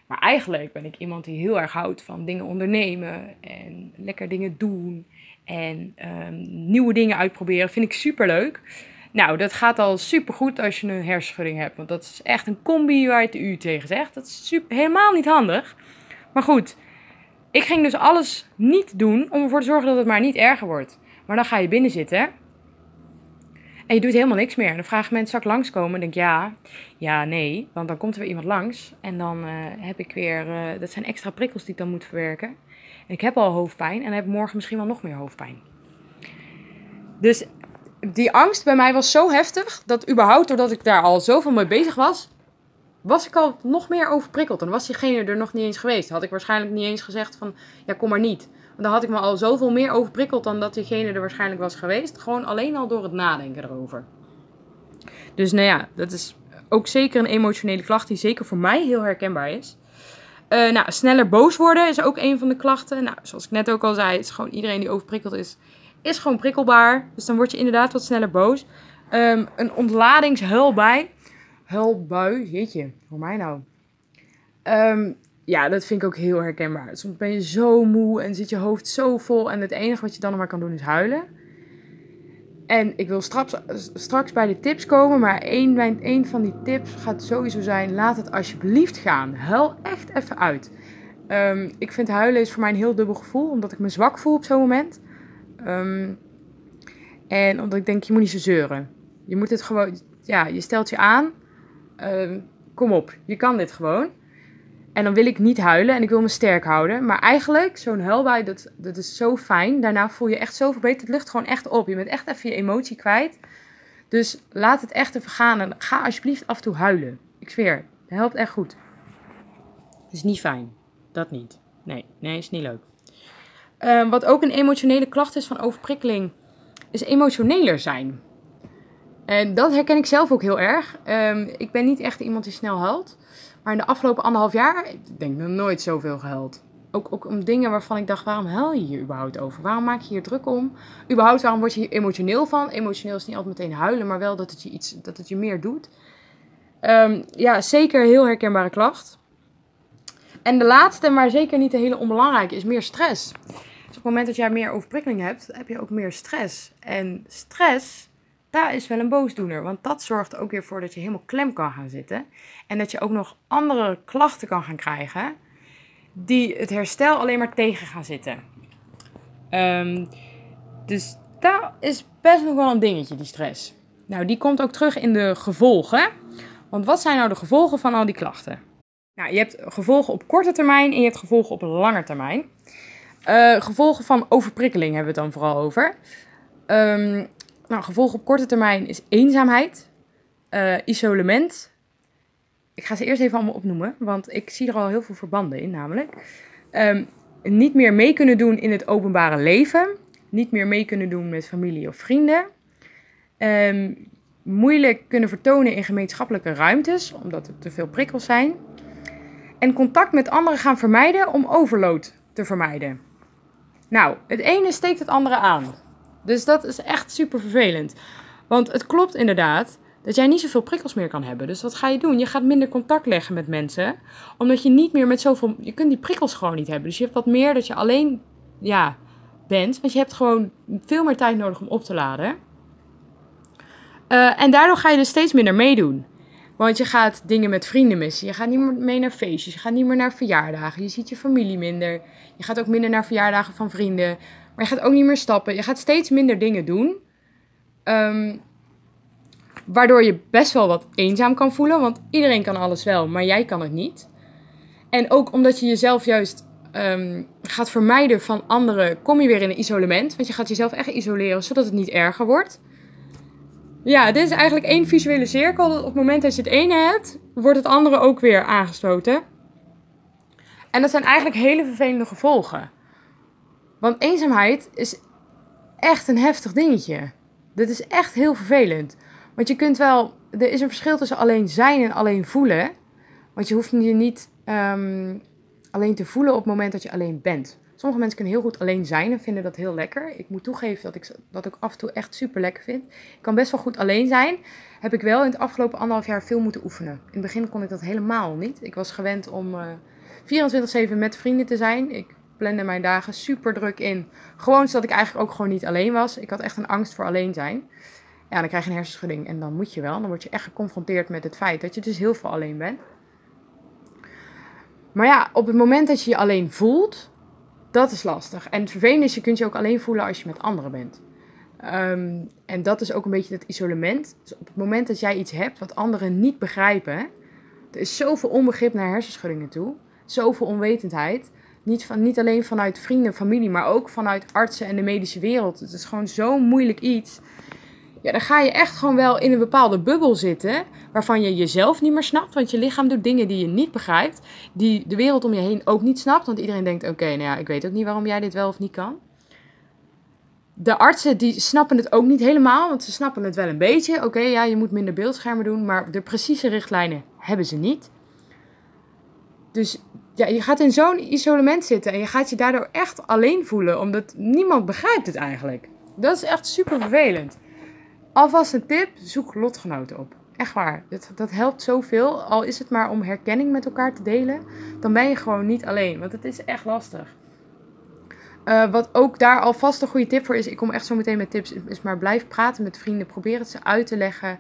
Maar eigenlijk ben ik iemand die heel erg houdt van dingen ondernemen en lekker dingen doen en um, nieuwe dingen uitproberen. Vind ik super leuk. Nou, dat gaat al super goed als je een hersenschudding hebt, want dat is echt een combi waar je het u tegen zegt. Dat is super, helemaal niet handig. Maar goed, ik ging dus alles niet doen om ervoor te zorgen dat het maar niet erger wordt. Maar dan ga je binnen zitten en je doet helemaal niks meer. En dan vragen mensen, zal ik langskomen? En denk ja, ja, nee. Want dan komt er weer iemand langs. En dan uh, heb ik weer, uh, dat zijn extra prikkels die ik dan moet verwerken. En ik heb al hoofdpijn en heb morgen misschien wel nog meer hoofdpijn. Dus die angst bij mij was zo heftig, dat überhaupt doordat ik daar al zoveel mee bezig was, was ik al nog meer overprikkeld. Dan was diegene er nog niet eens geweest. Had ik waarschijnlijk niet eens gezegd van, ja, kom maar niet. Want dan had ik me al zoveel meer overprikkeld dan dat diegene er waarschijnlijk was geweest. Gewoon alleen al door het nadenken erover. Dus nou ja, dat is ook zeker een emotionele klacht die zeker voor mij heel herkenbaar is. Uh, nou, sneller boos worden is ook een van de klachten. Nou, zoals ik net ook al zei, is gewoon iedereen die overprikkeld is, is gewoon prikkelbaar. Dus dan word je inderdaad wat sneller boos. Um, een ontladingshuil bij huilbui. Jeetje, voor mij nou. Um, ja, dat vind ik ook heel herkenbaar. Soms ben je zo moe en zit je hoofd zo vol. En het enige wat je dan nog maar kan doen is huilen. En ik wil straks, straks bij de tips komen, maar één van die tips gaat sowieso zijn: laat het alsjeblieft gaan. Huil echt even uit. Ehm, ik vind huilen is voor mij een heel dubbel gevoel, omdat ik me zwak voel op zo'n moment. Ehm, en omdat ik denk, je moet niet zo zeuren. Je moet het gewoon, ja, je stelt je aan. Ehm, kom op, je kan dit gewoon. En dan wil ik niet huilen en ik wil me sterk houden. Maar eigenlijk, zo'n huilbui, dat, dat is zo fijn. Daarna voel je echt zoveel beter. Het lucht gewoon echt op. Je bent echt even je emotie kwijt. Dus laat het echt even gaan. En ga alsjeblieft af en toe huilen. Ik zweer, dat helpt echt goed. Het is niet fijn. Dat niet. Nee, nee, is niet leuk. Ehm, wat ook een emotionele klacht is van overprikkeling, is emotioneler zijn. En dat herken ik zelf ook heel erg. Ehm, ik ben niet echt iemand die snel huilt. Maar in de afgelopen anderhalf jaar, ik denk nog nooit zoveel gehuild. Ook, ook om dingen waarvan ik dacht, waarom huil je hier überhaupt over? Waarom maak je hier druk om? Überhaupt, waarom word je hier emotioneel van? Emotioneel is niet altijd meteen huilen, maar wel dat het je, iets, dat het je meer doet. Um, ja, zeker heel herkenbare klacht. En de laatste, maar zeker niet de hele onbelangrijke, is meer stress. Dus op het moment dat jij meer overprikkeling hebt, heb je ook meer stress. En stress, daar is wel een boosdoener. Want dat zorgt ook weer voor dat je helemaal klem kan gaan zitten. En dat je ook nog andere klachten kan gaan krijgen, die het herstel alleen maar tegen gaan zitten. Um, dus dat is best nog wel een dingetje, die stress. Nou, die komt ook terug in de gevolgen. Want wat zijn nou de gevolgen van al die klachten? Nou, je hebt gevolgen op korte termijn en je hebt gevolgen op lange termijn. Uh, gevolgen van overprikkeling hebben we het dan vooral over. Um, nou, gevolgen op korte termijn is eenzaamheid, uh, isolement. Ik ga ze eerst even allemaal opnoemen, want ik zie er al heel veel verbanden in, namelijk. Um, niet meer mee kunnen doen in het openbare leven. Niet meer mee kunnen doen met familie of vrienden. Um, moeilijk kunnen vertonen in gemeenschappelijke ruimtes, omdat er te veel prikkels zijn en contact met anderen gaan vermijden om overload te vermijden. Nou, het ene steekt het andere aan. Dus dat is echt super vervelend. Want het klopt inderdaad dat jij niet zoveel prikkels meer kan hebben. Dus wat ga je doen? Je gaat minder contact leggen met mensen. Omdat je niet meer met zoveel. Je kunt die prikkels gewoon niet hebben. Dus je hebt wat meer dat je alleen ja, bent. Want je hebt gewoon veel meer tijd nodig om op te laden. Uh, en daardoor ga je dus steeds minder meedoen. Want je gaat dingen met vrienden missen. Je gaat niet meer mee naar feestjes. Je gaat niet meer naar verjaardagen. Je ziet je familie minder. Je gaat ook minder naar verjaardagen van vrienden. Maar je gaat ook niet meer stappen. Je gaat steeds minder dingen doen. Um, waardoor je best wel wat eenzaam kan voelen. Want iedereen kan alles wel, maar jij kan het niet. En ook omdat je jezelf juist um, gaat vermijden van anderen, kom je weer in een isolement. Want je gaat jezelf echt isoleren, zodat het niet erger wordt. Ja, dit is eigenlijk één visuele cirkel. Op het moment dat je het ene hebt, wordt het andere ook weer aangesloten. En dat zijn eigenlijk hele vervelende gevolgen. Want eenzaamheid is echt een heftig dingetje. Dit is echt heel vervelend. Want je kunt wel, er is een verschil tussen alleen zijn en alleen voelen. Want je hoeft je niet um, alleen te voelen op het moment dat je alleen bent. Sommige mensen kunnen heel goed alleen zijn en vinden dat heel lekker. Ik moet toegeven dat ik dat ook af en toe echt super lekker vind. Ik kan best wel goed alleen zijn. Heb ik wel in het afgelopen anderhalf jaar veel moeten oefenen. In het begin kon ik dat helemaal niet. Ik was gewend om uh, 24-7 met vrienden te zijn. Ik plande mijn dagen super druk in. Gewoon zodat ik eigenlijk ook gewoon niet alleen was. Ik had echt een angst voor alleen zijn. Ja, dan krijg je een hersenschudding en dan moet je wel. Dan word je echt geconfronteerd met het feit dat je dus heel veel alleen bent. Maar ja, op het moment dat je je alleen voelt, dat is lastig. En het vervelende is, je kunt je ook alleen voelen als je met anderen bent. Um, en dat is ook een beetje het isolement. Dus op het moment dat jij iets hebt wat anderen niet begrijpen, er is zoveel onbegrip naar hersenschuddingen toe, zoveel onwetendheid. Niet, van, niet alleen vanuit vrienden, familie, maar ook vanuit artsen en de medische wereld. Het is gewoon zo'n moeilijk iets ja, dan ga je echt gewoon wel in een bepaalde bubbel zitten. Waarvan je jezelf niet meer snapt. Want je lichaam doet dingen die je niet begrijpt. Die de wereld om je heen ook niet snapt. Want iedereen denkt: oké, nou ja, ik weet ook niet waarom jij dit wel of niet kan. De artsen die snappen het ook niet helemaal. Want ze snappen het wel een beetje. Oké, ja, je moet minder beeldschermen doen. Maar de precieze richtlijnen hebben ze niet. Dus ja, je gaat in zo'n isolement zitten. En je gaat je daardoor echt alleen voelen. Omdat niemand begrijpt het eigenlijk. Dat is echt super vervelend. Alvast een tip, zoek lotgenoten op. Echt waar, dat, dat helpt zoveel. Al is het maar om herkenning met elkaar te delen, dan ben je gewoon niet alleen. Want het is echt lastig. Uh, wat ook daar alvast een goede tip voor is, ik kom echt zo meteen met tips, is maar blijf praten met vrienden. Probeer het ze uit te leggen.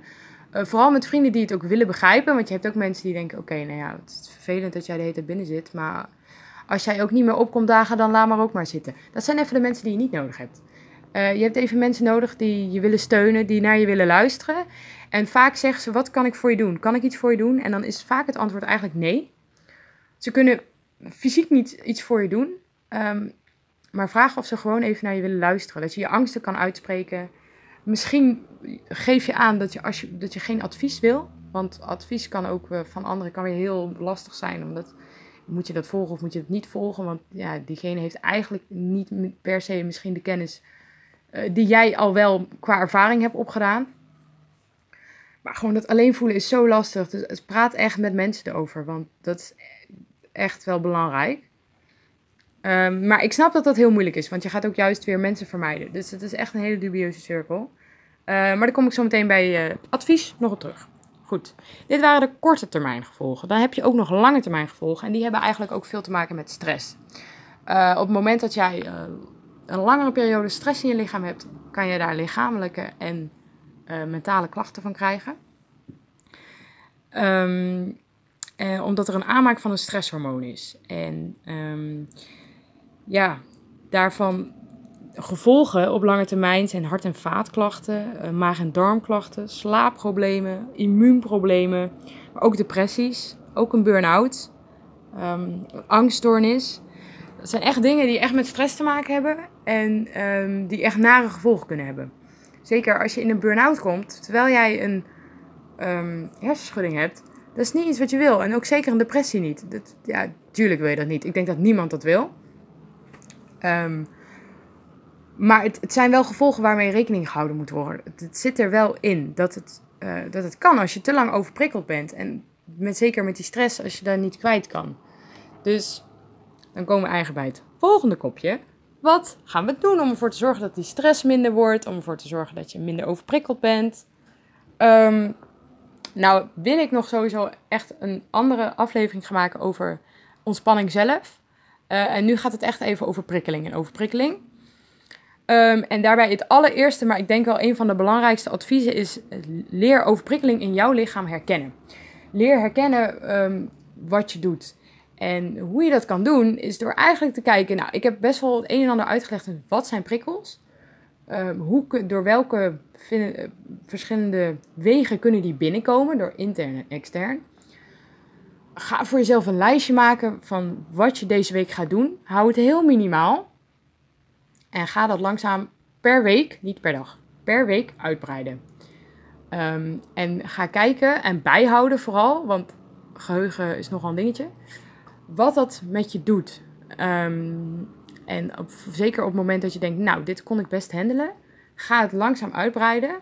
Uh, vooral met vrienden die het ook willen begrijpen. Want je hebt ook mensen die denken, oké, nou ja, het is vervelend dat jij de hele tijd binnen zit. Maar als jij ook niet meer opkomt dagen, dan laat maar ook maar zitten. Dat zijn even de mensen die je niet nodig hebt. Uh, je hebt even mensen nodig die je willen steunen, die naar je willen luisteren. En vaak zeggen ze, wat kan ik voor je doen? Kan ik iets voor je doen? En dan is vaak het antwoord eigenlijk nee. Ze kunnen fysiek niet iets voor je doen. Um, maar vraag of ze gewoon even naar je willen luisteren. Dat je je angsten kan uitspreken. Misschien geef je aan dat je, als je, dat je geen advies wil. Want advies kan ook uh, van anderen kan weer heel lastig zijn. Omdat moet je dat volgen of moet je het niet volgen? Want ja, diegene heeft eigenlijk niet per se misschien de kennis uh, die jij al wel qua ervaring hebt opgedaan. Maar gewoon dat alleen voelen is zo lastig. Dus praat echt met mensen erover. Want dat is echt wel belangrijk. Um, maar ik snap dat dat heel moeilijk is, want je gaat ook juist weer mensen vermijden. Dus het is echt een hele dubieuze cirkel. Uh, maar daar kom ik zo meteen bij uh, advies nog op terug. Goed, dit waren de korte termijn gevolgen. Dan heb je ook nog lange termijn gevolgen en die hebben eigenlijk ook veel te maken met stress. Uh, op het moment dat jij een langere periode stress in je lichaam hebt, kan je daar lichamelijke en mentale klachten van krijgen. Um, omdat er een aanmaak van een stresshormoon is. En um, ja, daarvan gevolgen op lange termijn zijn hart- en vaatklachten, eh, maag- en darmklachten, slaapproblemen, immuunproblemen, maar ook depressies, ook een burn-out, um, angststoornis. Dat zijn echt dingen die echt met stress te maken hebben en um, die echt nare gevolgen kunnen hebben. Zeker als je in een burn-out komt, terwijl jij een um, hersenschudding hebt, dat is niet iets wat je wil. En ook zeker een depressie niet. Dat, ja, tuurlijk wil je dat niet. Ik denk dat niemand dat wil. Maar het, het, zijn wel gevolgen waarmee rekening gehouden moet worden. Het, zit er wel in dat het, uh, dat het kan als je te lang overprikkeld bent. En met, zeker met die stress als je daar niet kwijt kan. Dus dan komen we eigenlijk bij het volgende kopje. Wat gaan we doen om ervoor te zorgen dat die stress minder wordt? Om ervoor te zorgen dat je minder overprikkeld bent? Um, nou, wil ik nog sowieso echt een andere aflevering gaan maken over ontspanning zelf. Uh, en nu gaat het echt even over prikkeling en overprikkeling. Um, en daarbij het allereerste, maar ik denk wel een van de belangrijkste adviezen is: leer overprikkeling in jouw lichaam herkennen. Leer herkennen um, wat je doet. En hoe je dat kan doen, is door eigenlijk te kijken. Nou, ik heb best wel het een en ander uitgelegd. Wat zijn prikkels? Um, hoe, door welke verschillende wegen kunnen die binnenkomen? Door intern en extern ga voor jezelf een lijstje maken van wat je deze week gaat doen. Hou het heel minimaal. En ga dat langzaam per week, niet per dag, per week uitbreiden. Um, en ga kijken en bijhouden vooral, want geheugen is nogal een dingetje. Wat dat met je doet. Um, en zeker op het moment dat je denkt, nou, dit kon ik best handelen. Ga het langzaam uitbreiden.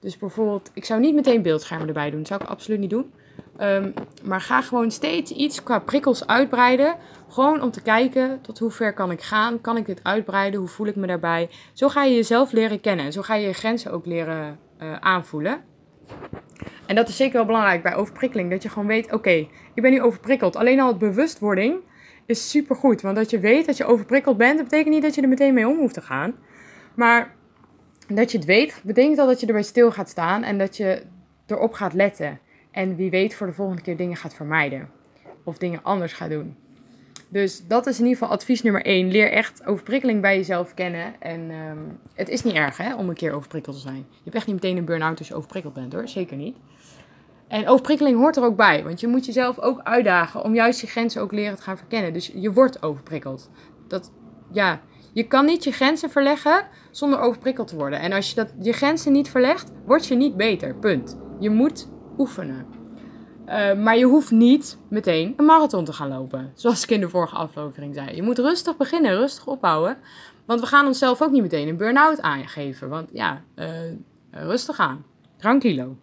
Dus bijvoorbeeld, ik zou niet meteen beeldschermen erbij doen. Dat zou ik absoluut niet doen. Um, maar ga gewoon steeds iets qua prikkels uitbreiden. Gewoon om te kijken tot hoe ver kan ik gaan. Kan ik dit uitbreiden? Hoe voel ik me daarbij? Zo ga je jezelf leren kennen. En zo ga je je grenzen ook leren uh, aanvoelen. En dat is zeker wel belangrijk bij overprikkeling. Dat je gewoon weet, oké, ik ben nu overprikkeld. Alleen al het bewustwording is super goed. Want dat je weet dat je overprikkeld bent, dat betekent niet dat je er meteen mee om hoeft te gaan. Maar dat je het weet, betekent al dat je erbij stil gaat staan en dat je erop gaat letten. En wie weet voor de volgende keer dingen gaat vermijden. Of dingen anders gaat doen. Dus dat is in ieder geval advies nummer 1. Leer echt overprikkeling bij jezelf kennen. En um, het is niet erg hè, om een keer overprikkeld te zijn. Je hebt echt niet meteen een burn-out als je overprikkeld bent hoor. Zeker niet. En overprikkeling hoort er ook bij. Want je moet jezelf ook uitdagen om juist je grenzen ook leren te gaan verkennen. Dus je wordt overprikkeld. Dat, ja, je kan niet je grenzen verleggen zonder overprikkeld te worden. En als je dat, je grenzen niet verlegt, word je niet beter. Punt. Je moet oefenen. Uh, maar je hoeft niet meteen een marathon te gaan lopen. Zoals ik in de vorige aflevering zei. Je moet rustig beginnen, rustig opbouwen. Want we gaan onszelf ook niet meteen een burn-out aangeven. Want ja, uh, rustig aan. Tranquilo.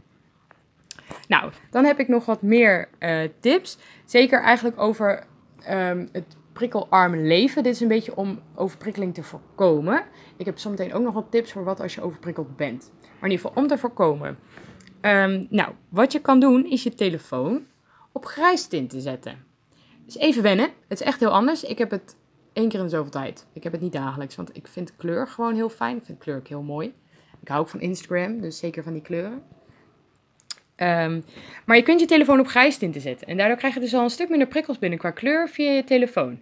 Nou, dan heb ik nog wat meer uh, tips. Zeker eigenlijk over um, het prikkelarme leven. Dit is een beetje om overprikkeling te voorkomen. Ik heb zometeen ook nog wat tips voor wat als je overprikkeld bent. Maar in ieder geval om te voorkomen. Um, nou, wat je kan doen is je telefoon op grijs tint te zetten. Dus even wennen. Het is echt heel anders. Ik heb het één keer in zoveel tijd. Ik heb het niet dagelijks, want ik vind kleur gewoon heel fijn. Ik vind kleur ook heel mooi. Ik hou ook van Instagram, dus zeker van die kleuren. Ehm, maar je kunt je telefoon op grijs tinten zetten. En daardoor krijg je dus al een stuk minder prikkels binnen qua kleur via je telefoon.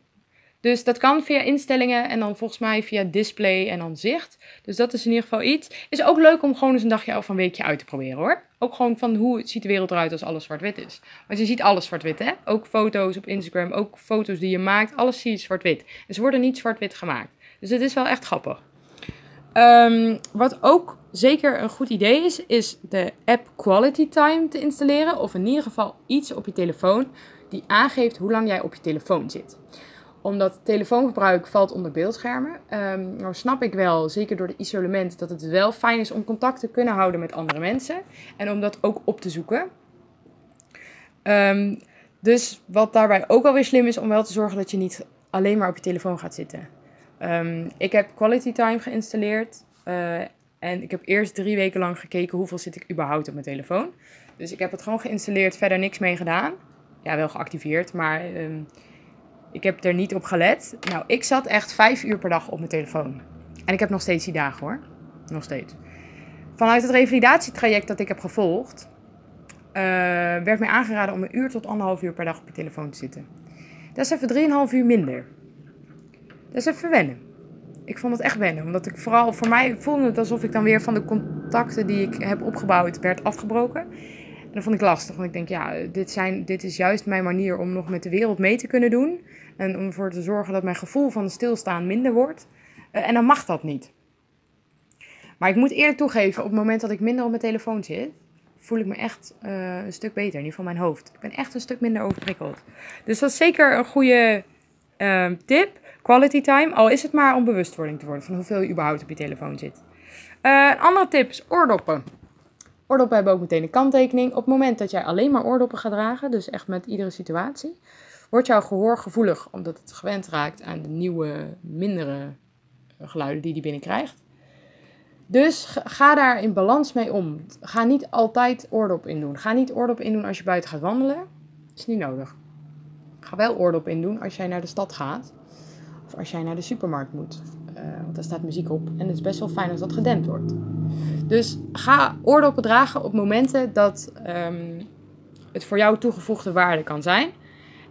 Dus dat kan via instellingen en dan volgens mij via display en dan zicht. Dus dat is in ieder geval iets. Is ook leuk om gewoon eens een dagje of een weekje uit te proberen hoor. Ook gewoon van hoe ziet de wereld eruit als alles zwart-wit is. Want je ziet alles zwart-wit hè. Ook foto's op Instagram, ook foto's die je maakt. Alles zie je zwart-wit. En ze worden niet zwart-wit gemaakt. Dus het is wel echt grappig. Ehm, wat ook zeker een goed idee is, is de app Quality Time te installeren. Of in ieder geval iets op je telefoon die aangeeft hoe lang jij op je telefoon zit omdat telefoongebruik valt onder beeldschermen. Um, nou snap ik wel, zeker door de isolement, dat het wel fijn is om contact te kunnen houden met andere mensen. En om dat ook op te zoeken. Um, dus wat daarbij ook wel weer slim is, om wel te zorgen dat je niet alleen maar op je telefoon gaat zitten. Um, ik heb Quality Time geïnstalleerd. Uh, en ik heb eerst drie weken lang gekeken hoeveel zit ik überhaupt op mijn telefoon. Dus ik heb het gewoon geïnstalleerd, verder niks mee gedaan. Ja, wel geactiveerd, maar ik heb er niet op gelet. Nou, ik zat echt vijf uur per dag op mijn telefoon. En ik heb nog steeds die dagen hoor. Nog steeds. Vanuit het revalidatietraject dat ik heb gevolgd, uh, werd mij aangeraden om een uur tot anderhalf uur per dag op je telefoon te zitten. Dat is even drieënhalf uur minder. Dat is even wennen. Ik vond het echt wennen. Omdat ik vooral, voor mij voelde het alsof ik dan weer van de contacten die ik heb opgebouwd, werd afgebroken. En dat vond ik lastig. Want ik denk, ja, dit, zijn, dit is juist mijn manier om nog met de wereld mee te kunnen doen. En om ervoor te zorgen dat mijn gevoel van stilstaan minder wordt. Uh, en dan mag dat niet. Maar ik moet eerlijk toegeven, op het moment dat ik minder op mijn telefoon zit, voel ik me echt uh, een stuk beter. In ieder geval mijn hoofd. Ik ben echt een stuk minder overprikkeld. Dus dat is zeker een goede uh, tip. Quality time. Al is het maar om bewustwording te worden van hoeveel je überhaupt op je telefoon zit. Uh, een andere tip is oordoppen. Oordoppen hebben ook meteen een kanttekening. Op het moment dat jij alleen maar oordoppen gaat dragen, dus echt met iedere situatie, wordt jouw gehoor gevoelig omdat het gewend raakt aan de nieuwe, mindere geluiden die die binnenkrijgt. Dus ga daar in balans mee om. Ga niet altijd oordop in doen. Ga niet oordop in doen als je buiten gaat wandelen. Is niet nodig. Ga wel oordop in doen als jij naar de stad gaat. Of als jij naar de supermarkt moet. Uh, want daar staat muziek op. En het is best wel fijn als dat gedempt wordt. Dus ga oordoppen dragen op momenten dat um, het voor jou toegevoegde waarde kan zijn.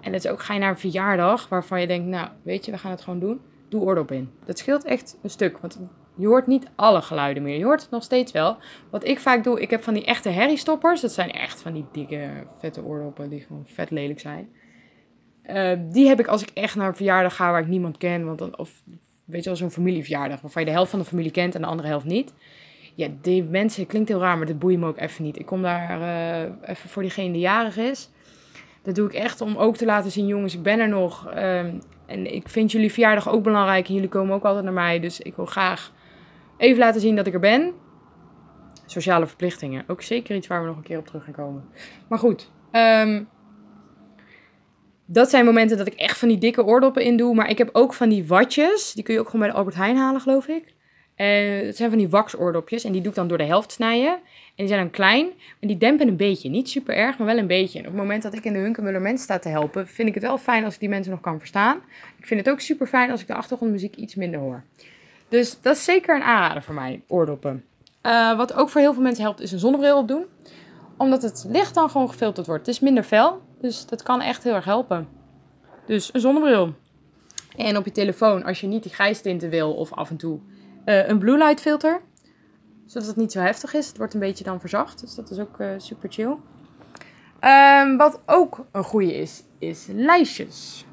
En dat is ook, ga je naar een verjaardag waarvan je denkt, nou, weet je, we gaan het gewoon doen. Doe oordop in. Dat scheelt echt een stuk, want je hoort niet alle geluiden meer. Je hoort het nog steeds wel. Wat ik vaak doe, ik heb van die echte herriestoppers. Dat zijn echt van die dikke, vette oordoppen die gewoon vet lelijk zijn. Uh, die heb ik als ik echt naar een verjaardag ga waar ik niemand ken. Want dan, of weet je wel, zo'n familieverjaardag waarvan je de helft van de familie kent en de andere helft niet. Ja, die mensen, klinkt heel raar, maar dat boeit me ook even niet. Ik kom daar uh, even voor diegene die jarig is. Dat doe ik echt om ook te laten zien, jongens, ik ben er nog. Um, en ik vind jullie verjaardag ook belangrijk. En jullie komen ook altijd naar mij. Dus ik wil graag even laten zien dat ik er ben. Sociale verplichtingen. Ook zeker iets waar we nog een keer op terug gaan komen. Maar goed. Um, dat zijn momenten dat ik echt van die dikke oordoppen in doe. Maar ik heb ook van die watjes. Die kun je ook gewoon bij de Albert Heijn halen, geloof ik. En het zijn van die waxoordopjes. En die doe ik dan door de helft snijden. En die zijn dan klein. En die dempen een beetje. Niet super erg, maar wel een beetje. En op het moment dat ik in de Hunkemuller mensen sta te helpen, vind ik het wel fijn als ik die mensen nog kan verstaan. Ik vind het ook super fijn als ik de achtergrondmuziek iets minder hoor. Dus dat is zeker een aanrader voor mij, oordoppen. Uh, wat ook voor heel veel mensen helpt, is een zonnebril opdoen. Omdat het licht dan gewoon gefilterd wordt. Het is minder fel, dus dat kan echt heel erg helpen. Dus een zonnebril. En op je telefoon, als je niet die grijstinten wil of af en toe uh, een blue light filter. Zodat het niet zo heftig is. Het wordt een beetje dan verzacht. Dus dat is ook uh, super chill. Um, wat ook een goede is, is lijstjes.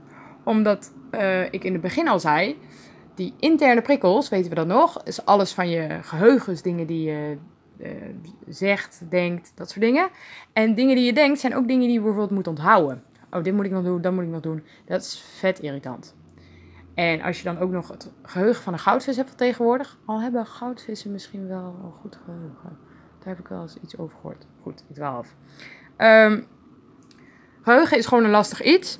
Omdat uh, ik in het begin al zei, die interne prikkels, weten we dat nog, is alles van je geheugens, dingen die je uh, zegt, denkt, dat soort dingen. En dingen die je denkt zijn ook dingen die je bijvoorbeeld moet onthouden. Oh, dit moet ik nog doen, dat moet ik nog doen. Dat is vet irritant. En als je dan ook nog het geheugen van een goudvis hebt tegenwoordig, al hebben goudvissen misschien wel een goed geheugen. Daar heb ik wel eens iets over gehoord. Goed, ik dwaal. Um, geheugen is gewoon een lastig iets.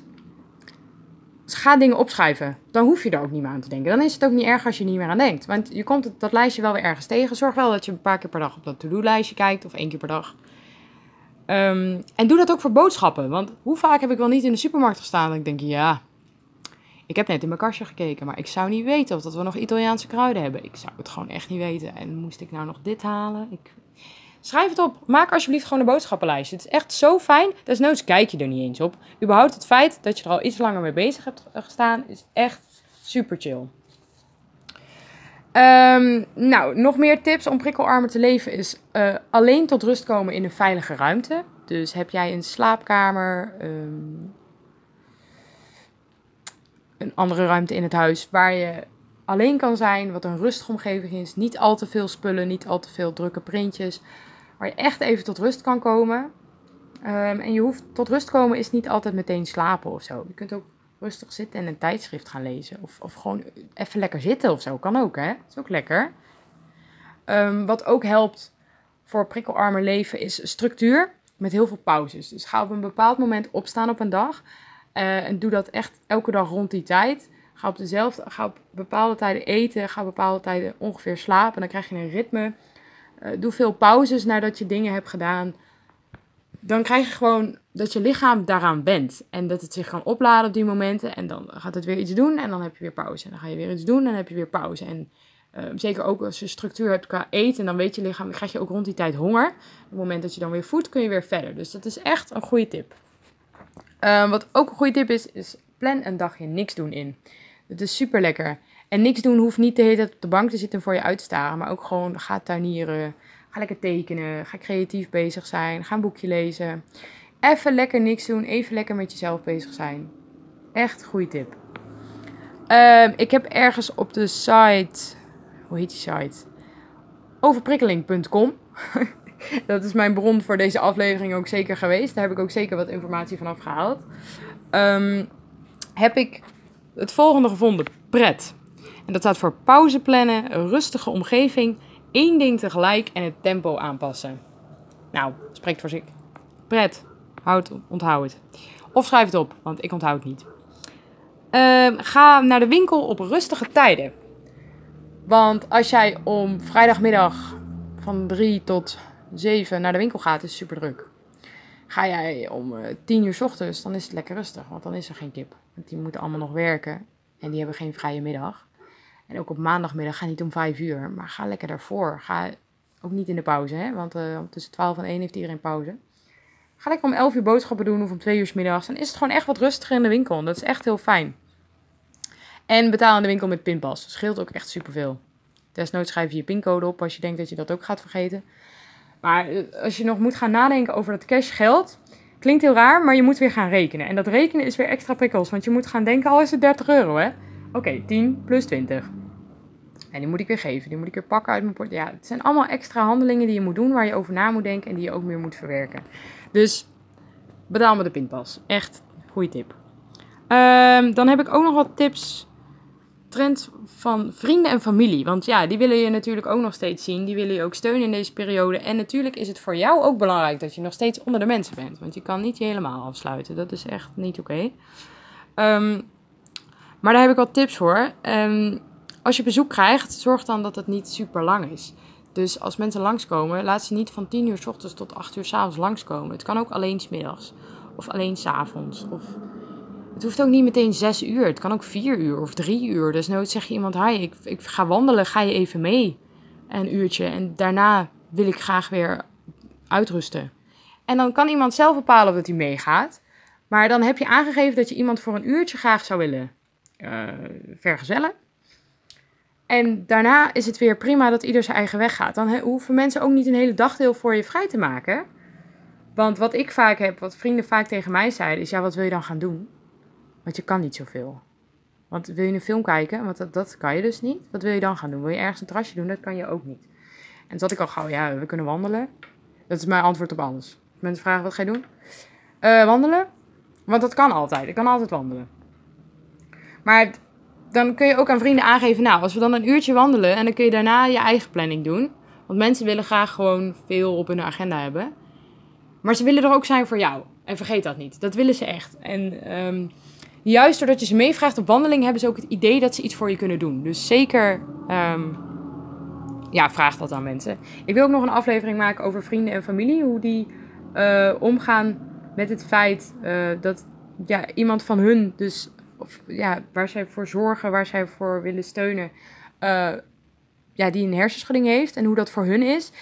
Dus ga dingen opschrijven. Dan hoef je er ook niet meer aan te denken. Dan is het ook niet erg als je niet meer aan denkt. Want je komt dat lijstje wel weer ergens tegen. Zorg wel dat je een paar keer per dag op dat to-do-lijstje kijkt. Of één keer per dag. Um, en doe dat ook voor boodschappen. Want hoe vaak heb ik wel niet in de supermarkt gestaan en ik denk, ja, Ik heb net in mijn kastje gekeken, maar ik zou niet weten of dat we nog Italiaanse kruiden hebben. Ik zou het gewoon echt niet weten. En moest ik nou nog dit halen? Ik... Schrijf het op. Maak alsjeblieft gewoon een boodschappenlijst. Het is echt zo fijn. Desnoods kijk je er niet eens op. Überhaupt het feit dat je er al iets langer mee bezig hebt gestaan, is echt super chill. Ehm, nou, nog meer tips om prikkelarmer te leven is uh, alleen tot rust komen in een veilige ruimte. Dus heb jij een slaapkamer, um, een andere ruimte in het huis waar je alleen kan zijn, wat een rustige omgeving is. Niet al te veel spullen, niet al te veel drukke printjes. Waar je echt even tot rust kan komen. Um, en je hoeft tot rust komen is niet altijd meteen slapen of zo. Je kunt ook rustig zitten en een tijdschrift gaan lezen. Of, of gewoon even lekker zitten of zo. Kan ook, hè? is ook lekker. Um, wat ook helpt voor prikkelarmer leven is structuur met heel veel pauzes. Dus ga op een bepaald moment opstaan op een dag. Uh, en doe dat echt elke dag rond die tijd. Ga op, dezelfde, ga op bepaalde tijden eten. Ga op bepaalde tijden ongeveer slapen. Dan krijg je een ritme. Uh, doe veel pauzes nadat je dingen hebt gedaan dan krijg je gewoon dat je lichaam daaraan bent. En dat het zich kan opladen op die momenten. En dan gaat het weer iets doen en dan heb je weer pauze. En dan ga je weer iets doen en dan heb je weer pauze. En uh, zeker ook als je structuur hebt qua eten, dan weet je lichaam, dan krijg je ook rond die tijd honger. Op het moment dat je dan weer voedt, kun je weer verder. Dus dat is echt een goede tip. Uh, wat ook een goede tip is, is plan een dagje niks doen in. Dat is super lekker. En niks doen hoeft niet de hele tijd op de bank te zitten en voor je uit te staren. Maar ook gewoon ga tuinieren. Ga lekker tekenen. Ga creatief bezig zijn. Ga een boekje lezen. Even lekker niks doen. Even lekker met jezelf bezig zijn. Echt goede tip. Uh, ik heb ergens op de site. Hoe heet die site? Overprikkeling.com. dat is mijn bron voor deze aflevering ook zeker geweest. Daar heb ik ook zeker wat informatie vanaf gehaald. Um, heb ik het volgende gevonden: pret. En dat staat voor pauze plannen, rustige omgeving één ding tegelijk en het tempo aanpassen. Nou, spreekt voor zich. Pret, houd, onthoud het. Of schrijf het op, want ik onthoud het niet. Uh, ga naar de winkel op rustige tijden. Want als jij om vrijdagmiddag van 3 tot 7 naar de winkel gaat, is super druk. Ga jij om eh, 10 uur s ochtends, dan is het lekker rustig, want dan is er geen kip. Want die moeten allemaal nog werken en die hebben geen vrije middag. En ook op maandagmiddag ga niet om vijf uur, maar ga lekker daarvoor. Ga ook niet in de pauze, hè? want uh, tussen 12 en 1 heeft iedereen pauze. Ga lekker om 11 uur boodschappen doen of om 2 uur s middags. Dan is het gewoon echt wat rustiger in de winkel. Dat is echt heel fijn. En betaal in de winkel met pinpas. Dat scheelt ook echt superveel. Desnoods schrijf je je pincode op als je denkt dat je dat ook gaat vergeten. Maar eh, als je nog moet gaan nadenken over dat cashgeld, klinkt heel raar, maar je moet weer gaan rekenen. En dat rekenen is weer extra prikkels, want je moet gaan denken, al is het 30 euro hè. Oké, okay, 10 plus 20. En die moet ik weer geven, die moet ik weer pakken uit mijn port. Ja, het zijn allemaal extra handelingen die je moet doen, waar je over na moet denken en die je ook meer moet verwerken. Dus betaal me de pinpas. Echt, goede tip. Um, dan heb ik ook nog wat tips. Trend van vrienden en familie. Want ja, die willen je natuurlijk ook nog steeds zien. Die willen je ook steunen in deze periode. En natuurlijk is het voor jou ook belangrijk dat je nog steeds onder de mensen bent. Want je kan niet je helemaal afsluiten. Dat is echt niet oké. Ehm, maar daar heb ik wat tips voor. Um, als je bezoek krijgt, zorg dan dat het niet super lang is. Dus als mensen langskomen, laat ze niet van 10 uur s ochtends tot 8 uur s avonds langskomen. Het kan ook alleen smiddags. Of alleen s avonds. Of... Het hoeft ook niet meteen 6 uur. Het kan ook 4 uur of 3 uur. Dus nooit zeg je iemand, hi, ik, ik ga wandelen, ga je even mee? Een uurtje. En daarna wil ik graag weer uitrusten. En dan kan iemand zelf bepalen of hij meegaat. Maar dan heb je aangegeven dat je iemand voor een uurtje graag zou willen uh, vergezellen. En daarna is het weer prima dat ieder zijn eigen weg gaat. Dan hoeven mensen ook niet een hele dagdeel voor je vrij te maken. Want wat ik vaak heb, wat vrienden vaak tegen mij zeiden, is: ja, wat wil je dan gaan doen? Want je kan niet zoveel. Want wil je een film kijken? Want dat, dat kan je dus niet. Wat wil je dan gaan doen? Wil je ergens een trasje doen? Dat kan je ook niet. En toen had ik al gauw, ja, we kunnen wandelen. Dat is mijn antwoord op alles. Mensen vragen, wat ga je doen? Uh, wandelen. Want dat kan altijd. Ik kan altijd wandelen. Maar dan kun je ook aan vrienden aangeven, nou, als we dan een uurtje wandelen en dan kun je daarna je eigen planning doen. Want mensen willen graag gewoon veel op hun agenda hebben. Maar ze willen er ook zijn voor jou. En vergeet dat niet. Dat willen ze echt. En um, juist doordat je ze meevraagt op wandeling, hebben ze ook het idee dat ze iets voor je kunnen doen. Dus zeker, um, ja, vraag dat aan mensen. Ik wil ook nog een aflevering maken over vrienden en familie. Hoe die uh, omgaan met het feit uh, dat ja, iemand van hun dus ja, waar zij voor zorgen, waar zij voor willen steunen, eh, ja, die een hersenschudding heeft en hoe dat voor hun is.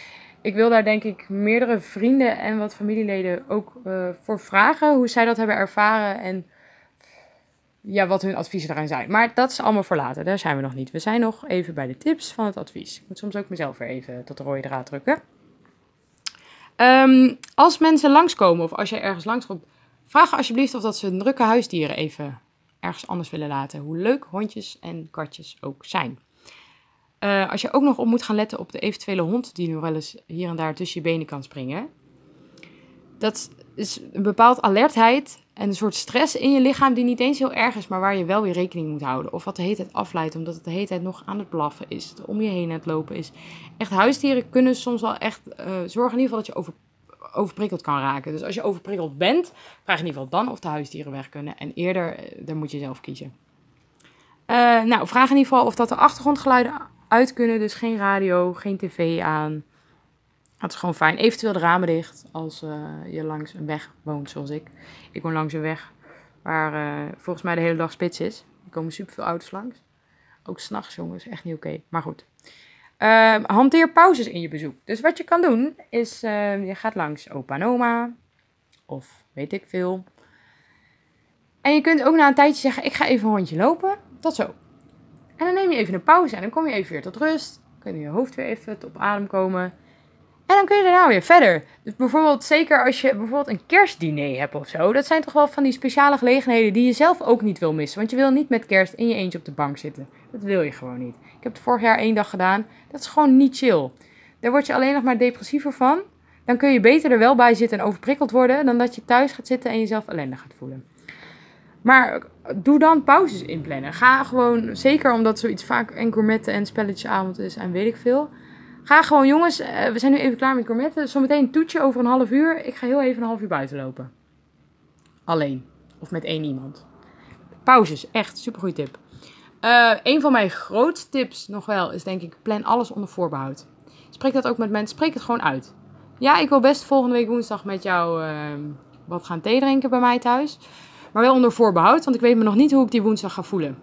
Ik wil daar denk ik meerdere vrienden en wat familieleden ook voor vragen, hoe zij dat hebben ervaren en ja, wat hun adviezen daarin zijn. Maar dat is allemaal voor later, daar zijn we nog niet. We zijn nog even bij de tips van het advies. Ik moet soms ook mezelf weer even tot de rode draad drukken. Um, als mensen langskomen of als jij ergens langskomt, vraag alsjeblieft of dat ze drukke huisdieren even ergens anders willen laten. Hoe leuk hondjes en katjes ook zijn. Uh, als je ook nog op moet gaan letten op de eventuele hond die nu wel eens hier en daar tussen je benen kan springen. Dat is een bepaald alertheid en een soort stress in je lichaam die niet eens heel erg is, maar waar je wel weer rekening moet houden. Of wat de hele tijd afleidt, omdat het de hele tijd nog aan het blaffen is, om je heen aan het lopen is. Echt, huisdieren kunnen soms wel echt uh, zorgen in ieder geval dat je over, overprikkeld kan raken. Dus als je overprikkeld bent, vraag in ieder geval dan of de huisdieren weg kunnen. En eerder, uh, dan moet je zelf kiezen. Uh, nou, vraag in ieder geval of dat de achtergrondgeluiden uit kunnen. Dus geen radio, geen tv aan. Dat is gewoon fijn. Eventueel de ramen dicht als uh, je langs een weg woont, zoals ik. Ik woon langs een weg waar uh, volgens mij de hele dag spits is. Er komen superveel auto's langs. Ook s'nachts, jongens. Echt niet oké. Maar goed. Uh, hanteer pauzes in je bezoek. Dus wat je kan doen, is je gaat langs opa en oma. Of weet ik veel. En je kunt ook na een tijdje zeggen, ik ga even een rondje lopen. Tot zo. En dan neem je even een pauze en dan kom je even weer tot rust. Dan kun je je hoofd weer even op adem komen. En dan kun je daarna weer verder. Dus bijvoorbeeld, zeker als je bijvoorbeeld een kerstdiner hebt of zo. Dat zijn toch wel van die speciale gelegenheden die je zelf ook niet wil missen. Want je wil niet met kerst in je eentje op de bank zitten. Dat wil je gewoon niet. Ik heb het vorig jaar één dag gedaan. Dat is gewoon niet chill. Daar word je alleen nog maar depressiever van. Dan kun je beter er wel bij zitten en overprikkeld worden. Dan dat je thuis gaat zitten en jezelf ellendig gaat voelen. Maar doe dan pauzes inplannen. Ga gewoon, zeker omdat zoiets vaak een gourmetten en spelletjesavond is en weet ik veel. Ga gewoon, jongens, uh, we zijn nu even klaar met gourmetten. Zometeen een toetje over een half uur. Ik ga heel even een half uur buiten lopen. Alleen. Of met één iemand. Pauzes, echt, super goede tip. Uh, een van mijn grootste tips nog wel is denk ik, plan alles onder voorbehoud. Spreek dat ook met mensen, spreek het gewoon uit. Ja, ik wil best volgende week woensdag met jou uh, wat gaan thee drinken bij mij thuis. Maar wel onder voorbehoud, want ik weet me nog niet hoe ik die woensdag ga voelen.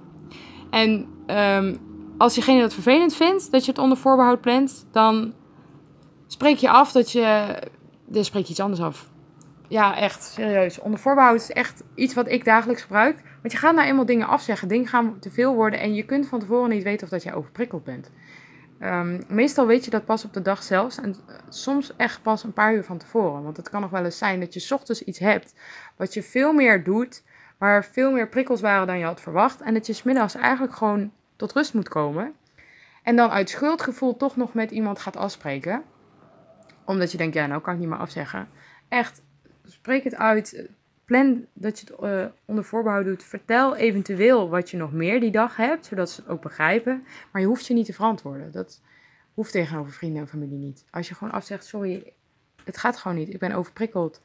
En um, als diegene dat vervelend vindt, dat je het onder voorbehoud plant, dan spreek je af dat je. Dan spreek je iets anders af. Ja, echt, serieus. Onder voorbehoud is echt iets wat ik dagelijks gebruik. Want je gaat nou eenmaal dingen afzeggen. Dingen gaan te veel worden en je kunt van tevoren niet weten of dat jij overprikkeld bent. Um, meestal weet je dat pas op de dag zelfs. En soms echt pas een paar uur van tevoren. Want het kan nog wel eens zijn dat je ochtends iets hebt wat je veel meer doet. Waar veel meer prikkels waren dan je had verwacht. En dat je smiddags eigenlijk gewoon tot rust moet komen. En dan uit schuldgevoel toch nog met iemand gaat afspreken. Omdat je denkt, ja, nou kan ik niet meer afzeggen. Echt, spreek het uit. Plan dat je het uh, onder voorbehoud doet. Vertel eventueel wat je nog meer die dag hebt, zodat ze het ook begrijpen. Maar je hoeft je niet te verantwoorden. Dat hoeft tegenover vrienden en familie niet. Als je gewoon afzegt, sorry, het gaat gewoon niet. Ik ben overprikkeld.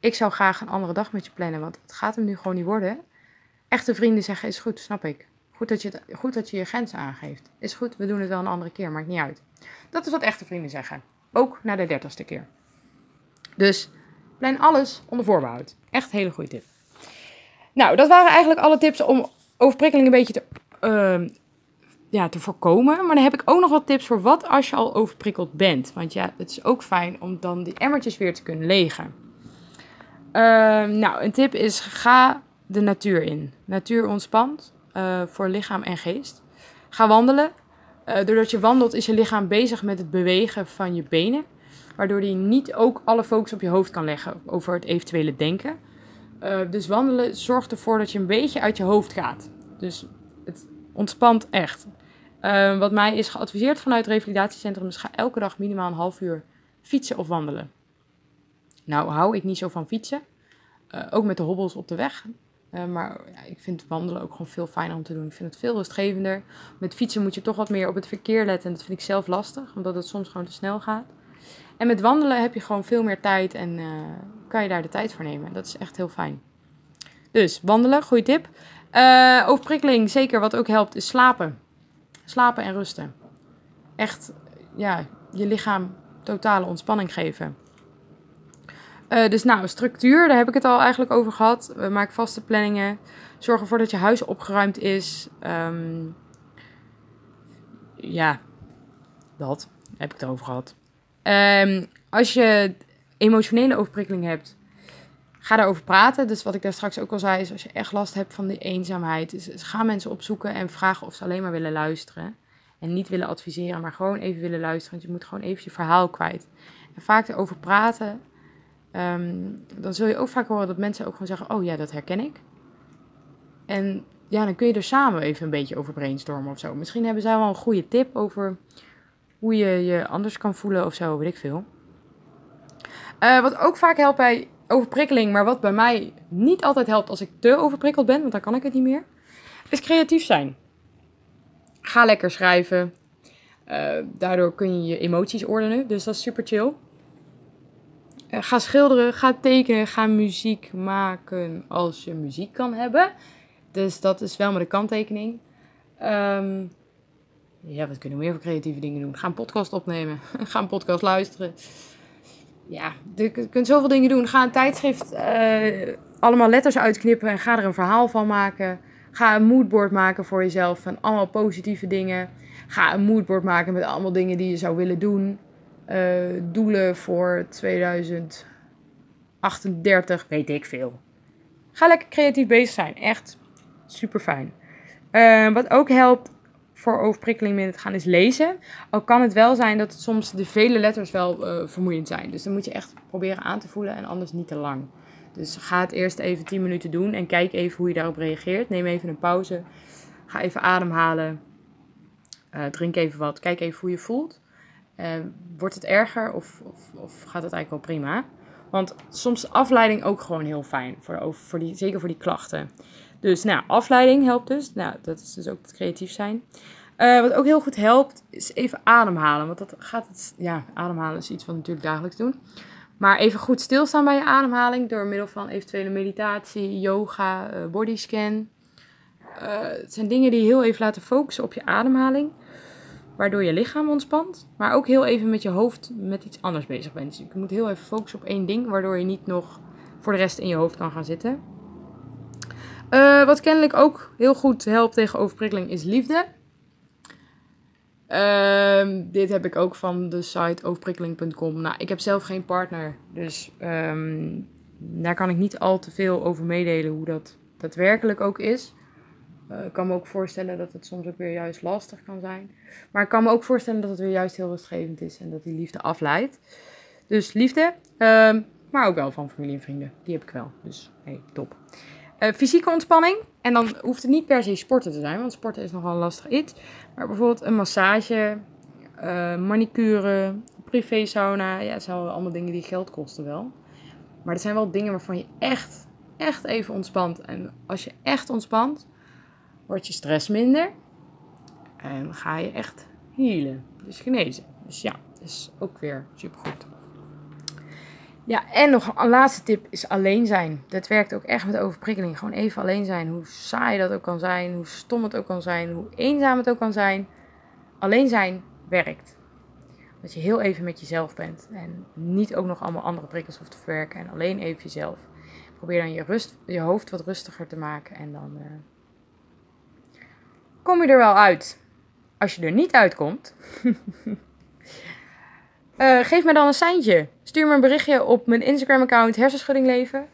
Ik zou graag een andere dag met je plannen, want het gaat hem nu gewoon niet worden. Echte vrienden zeggen, is goed, snap ik. Goed dat, je goed dat je je grenzen aangeeft. Is goed, we doen het wel een andere keer, maakt niet uit. Dat is wat echte vrienden zeggen. Ook na de dertigste keer. Dus plan alles onder voorbehoud. Echt een hele goede tip. Nou, dat waren eigenlijk alle tips om overprikkeling een beetje te, uh, ja, te voorkomen. Maar dan heb ik ook nog wat tips voor wat als je al overprikkeld bent. Want ja, het is ook fijn om dan die emmertjes weer te kunnen legen. Uh, nou, een tip is ga de natuur in. Natuur ontspant uh, voor lichaam en geest. Ga wandelen. Uh, doordat je wandelt is je lichaam bezig met het bewegen van je benen. Waardoor je niet ook alle focus op je hoofd kan leggen over het eventuele denken. Uh, dus wandelen zorgt ervoor dat je een beetje uit je hoofd gaat. Dus het ontspant echt. wat mij is geadviseerd vanuit het revalidatiecentrum is ga elke dag minimaal een half uur fietsen of wandelen. Nou hou ik niet zo van fietsen. ook met de hobbels op de weg. Uh, maar ja, ik vind wandelen ook gewoon veel fijner om te doen. Ik vind het veel rustgevender. Met fietsen moet je toch wat meer op het verkeer letten. En dat vind ik zelf lastig, omdat het soms gewoon te snel gaat. En met wandelen heb je gewoon veel meer tijd en uh, kan je daar de tijd voor nemen. Dat is echt heel fijn. Dus wandelen, goede tip. Uh, overprikkeling, zeker wat ook helpt, is slapen. Slapen en rusten. Echt, ja, je lichaam totale ontspanning geven. Uh, dus nou, structuur, daar heb ik het al eigenlijk over gehad. We maken vaste planningen. Zorg ervoor dat je huis opgeruimd is. Ehm, ja, dat heb ik het over gehad. Ehm, als je emotionele overprikkeling hebt, ga daarover praten. Dus wat ik daar straks ook al zei, is als je echt last hebt van die eenzaamheid, is, ga mensen opzoeken en vragen of ze alleen maar willen luisteren. En niet willen adviseren, maar gewoon even willen luisteren. Want je moet gewoon even je verhaal kwijt. En vaak erover praten, ehm, dan zul je ook vaak horen dat mensen ook gewoon zeggen: Oh ja, dat herken ik. En ja, dan kun je er samen even een beetje over brainstormen of zo. Misschien hebben zij wel een goede tip over hoe je je anders kan voelen of zo, weet ik veel. Uh, wat ook vaak helpt bij overprikkeling, maar wat bij mij niet altijd helpt als ik te overprikkeld ben, want dan kan ik het niet meer, is creatief zijn. Ga lekker schrijven. Uh, daardoor kun je je emoties ordenen, dus dat is super chill. Uh, ga schilderen, ga tekenen, ga muziek maken als je muziek kan hebben. Dus dat is wel met een kanttekening. Um, ja, wat kunnen we meer voor creatieve dingen doen? Ga een podcast opnemen. Ga een podcast luisteren. Ja, je kunt zoveel dingen doen. Ga een tijdschrift uh, allemaal letters uitknippen en ga er een verhaal van maken. Ga een moodboard maken voor jezelf van allemaal positieve dingen. Ga een moodboard maken met allemaal dingen die je zou willen doen. Uh, doelen voor 2038, weet ik veel. Ga lekker creatief bezig zijn. Echt super fijn. Uh, wat ook helpt voor overprikkeling minder te gaan is lezen. Al kan het wel zijn dat het soms de vele letters wel uh, vermoeiend zijn. Dus dan moet je echt proberen aan te voelen en anders niet te lang. Dus ga het eerst even 10 minuten doen en kijk even hoe je daarop reageert. Neem even een pauze. Ga even ademhalen. Uh, drink even wat. Kijk even hoe je voelt. Uh, wordt het erger of, of, of, gaat het eigenlijk wel prima? Want soms is afleiding ook gewoon heel fijn. Voor, voor die, zeker voor die klachten. Dus nou, afleiding helpt dus. Nou, dat is dus ook het creatief zijn. Uh, wat ook heel goed helpt, is even ademhalen. Want dat gaat het, ja, ademhalen is iets wat natuurlijk dagelijks doen. Maar even goed stilstaan bij je ademhaling door middel van eventuele meditatie, yoga, uh, bodyscan. Het zijn dingen die heel even laten focussen op je ademhaling. Waardoor je lichaam ontspant. Maar ook heel even met je hoofd met iets anders bezig bent. Dus je moet heel even focussen op één ding. Waardoor je niet nog voor de rest in je hoofd kan gaan zitten. Uh, wat kennelijk ook heel goed helpt tegen overprikkeling is liefde. Uh, dit heb ik ook van de site overprikkeling.com. Nou, ik heb zelf geen partner, dus um, daar kan ik niet al te veel over meedelen hoe dat daadwerkelijk ook is. Uh, ik kan me ook voorstellen dat het soms ook weer juist lastig kan zijn. Maar ik kan me ook voorstellen dat het weer juist heel rustgevend is en dat die liefde afleidt. Dus liefde, uh, maar ook wel van familie en vrienden. Die heb ik wel. Dus hey, top. Uh, fysieke ontspanning. En dan hoeft het niet per se sporten te zijn, want sporten is nogal een lastig iets. Maar bijvoorbeeld een massage, uh, manicure, privé sauna. Ja, dat zijn allemaal dingen die geld kosten wel. Maar dat zijn wel dingen waarvan je echt, echt even ontspant. En als je echt ontspant, wordt je stress minder. En ga je echt healen. Dus genezen. Dus ja, is ook weer supergoed. Ja, en nog een laatste tip is alleen zijn. Dat werkt ook echt met overprikkeling. Gewoon even alleen zijn. Hoe saai dat ook kan zijn, hoe stom het ook kan zijn, hoe eenzaam het ook kan zijn. Alleen zijn werkt. Dat je heel even met jezelf bent. En niet ook nog allemaal andere prikkels hoeft te verwerken. En alleen even jezelf. Probeer dan je, rust, je hoofd wat rustiger te maken. En dan uh, kom je er wel uit. Als je er niet uitkomt. Uh, geef me dan een seintje. Stuur me een berichtje op mijn Instagram-account Hersenschuddingleven.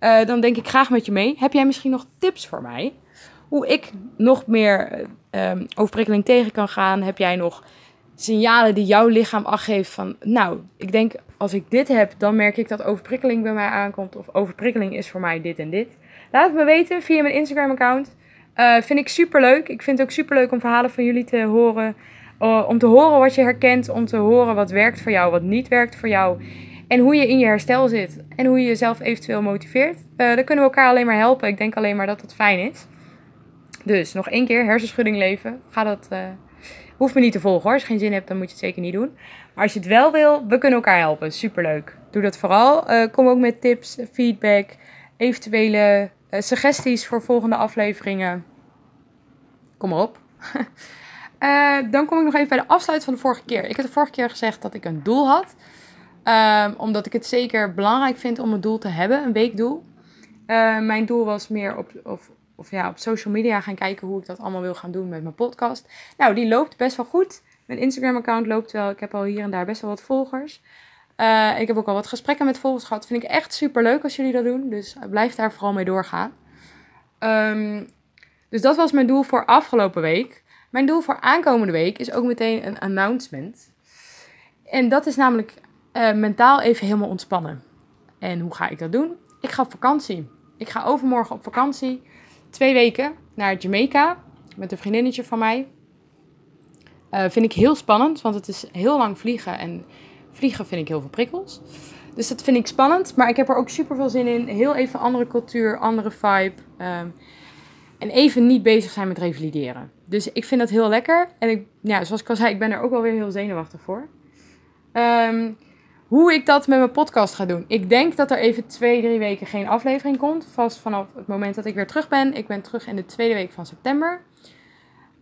Uh, dan denk ik graag met je mee. Heb jij misschien nog tips voor mij? Hoe ik nog meer uh, overprikkeling tegen kan gaan? Heb jij nog signalen die jouw lichaam afgeeft van... Nou, ik denk als ik dit heb, dan merk ik dat overprikkeling bij mij aankomt. Of overprikkeling is voor mij dit en dit. Laat het me weten via mijn Instagram-account. Uh, vind ik super leuk. Ik vind het ook super leuk om verhalen van jullie te horen. Uh, om te horen wat je herkent, om te horen wat werkt voor jou, wat niet werkt voor jou. En hoe je in je herstel zit. En hoe je jezelf eventueel motiveert. Uh, dan kunnen we elkaar alleen maar helpen. Ik denk alleen maar dat dat fijn is. Dus nog één keer, hersenschudding leven. Ga dat, hoeft me niet te volgen hoor. Als je geen zin hebt, dan moet je het zeker niet doen. Maar als je het wel wil, we kunnen elkaar helpen. Superleuk. Doe dat vooral. Kom ook met tips, feedback, eventuele suggesties voor volgende afleveringen. Kom maar op. Uh, dan kom ik nog even bij de afsluiting van de vorige keer. Ik heb de vorige keer gezegd dat ik een doel had. Um, omdat ik het zeker belangrijk vind om een doel te hebben, een weekdoel. Uh, mijn doel was meer op, op, of ja, op social media gaan kijken hoe ik dat allemaal wil gaan doen met mijn podcast. Nou, die loopt best wel goed. Mijn Instagram-account loopt wel. Ik heb al hier en daar best wel wat volgers. Uh, ik heb ook al wat gesprekken met volgers gehad. Vind ik echt super leuk als jullie dat doen. Dus blijf daar vooral mee doorgaan. Um, dus dat was mijn doel voor afgelopen week. Mijn doel voor aankomende week is ook meteen een announcement. En dat is namelijk uh, mentaal even helemaal ontspannen. En hoe ga ik dat doen? Ik ga op vakantie. Ik ga overmorgen op vakantie. Twee weken naar Jamaica. Met een vriendinnetje van mij. Uh, vind ik heel spannend, want het is heel lang vliegen. En vliegen vind ik heel veel prikkels. Dus dat vind ik spannend. Maar ik heb er ook super veel zin in. Heel even andere cultuur, andere vibe. Um, en even niet bezig zijn met revalideren. Dus ik vind dat heel lekker. En ik, ja, zoals ik al zei, ik ben er ook wel weer heel zenuwachtig voor. Um, hoe ik dat met mijn podcast ga doen. Ik denk dat er even twee, drie weken geen aflevering komt. Vast vanaf het moment dat ik weer terug ben. Ik ben terug in de tweede week van september.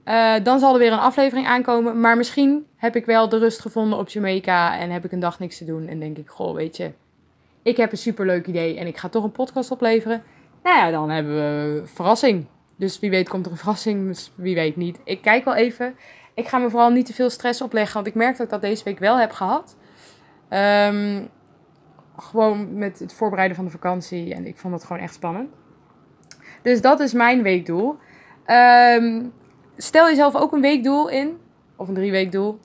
Uh, dan zal er weer een aflevering aankomen. Maar misschien heb ik wel de rust gevonden op Jamaica. En heb ik een dag niks te doen. En denk ik, goh, weet je. Ik heb een superleuk idee. En ik ga toch een podcast opleveren. Nou ja, dan hebben we verrassing. Dus wie weet komt er een verrassing, dus wie weet niet. Ik kijk wel even. Ik ga me vooral niet te veel stress opleggen, want ik merk dat ik dat deze week wel heb gehad. Um, gewoon met het voorbereiden van de vakantie en ik vond dat gewoon echt spannend. Dus dat is mijn weekdoel. Um, stel jezelf ook een weekdoel in, of een drie weekdoel.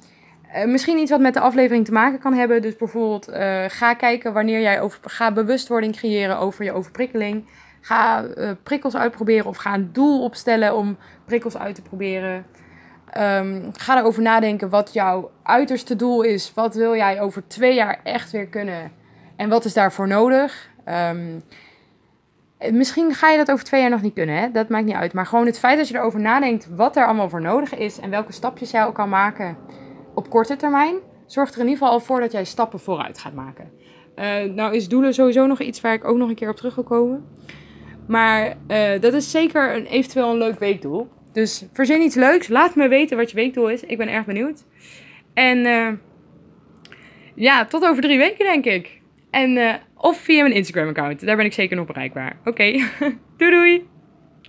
Uh, misschien iets wat met de aflevering te maken kan hebben. Dus bijvoorbeeld uh, ga kijken wanneer jij over, ga bewustwording creëren over je overprikkeling. Ga uh, prikkels uitproberen of ga een doel opstellen om prikkels uit te proberen. Um, ga erover nadenken wat jouw uiterste doel is. Wat wil jij over twee jaar echt weer kunnen? En wat is daarvoor nodig? Um, misschien ga je dat over twee jaar nog niet kunnen, hè? dat maakt niet uit. Maar gewoon het feit dat je erover nadenkt wat er allemaal voor nodig is en welke stapjes jij ook kan maken op korte termijn, zorgt er in ieder geval al voor dat jij stappen vooruit gaat maken. Uh, nou is doelen sowieso nog iets waar ik ook nog een keer op terug wil komen. Maar uh, dat is zeker een, eventueel een leuk weekdoel. Dus verzin iets leuks. Laat me weten wat je weekdoel is. Ik ben erg benieuwd. En uh, ja, tot over drie weken denk ik. En, uh, of via mijn Instagram account. Daar ben ik zeker nog bereikbaar. Oké, doei doei!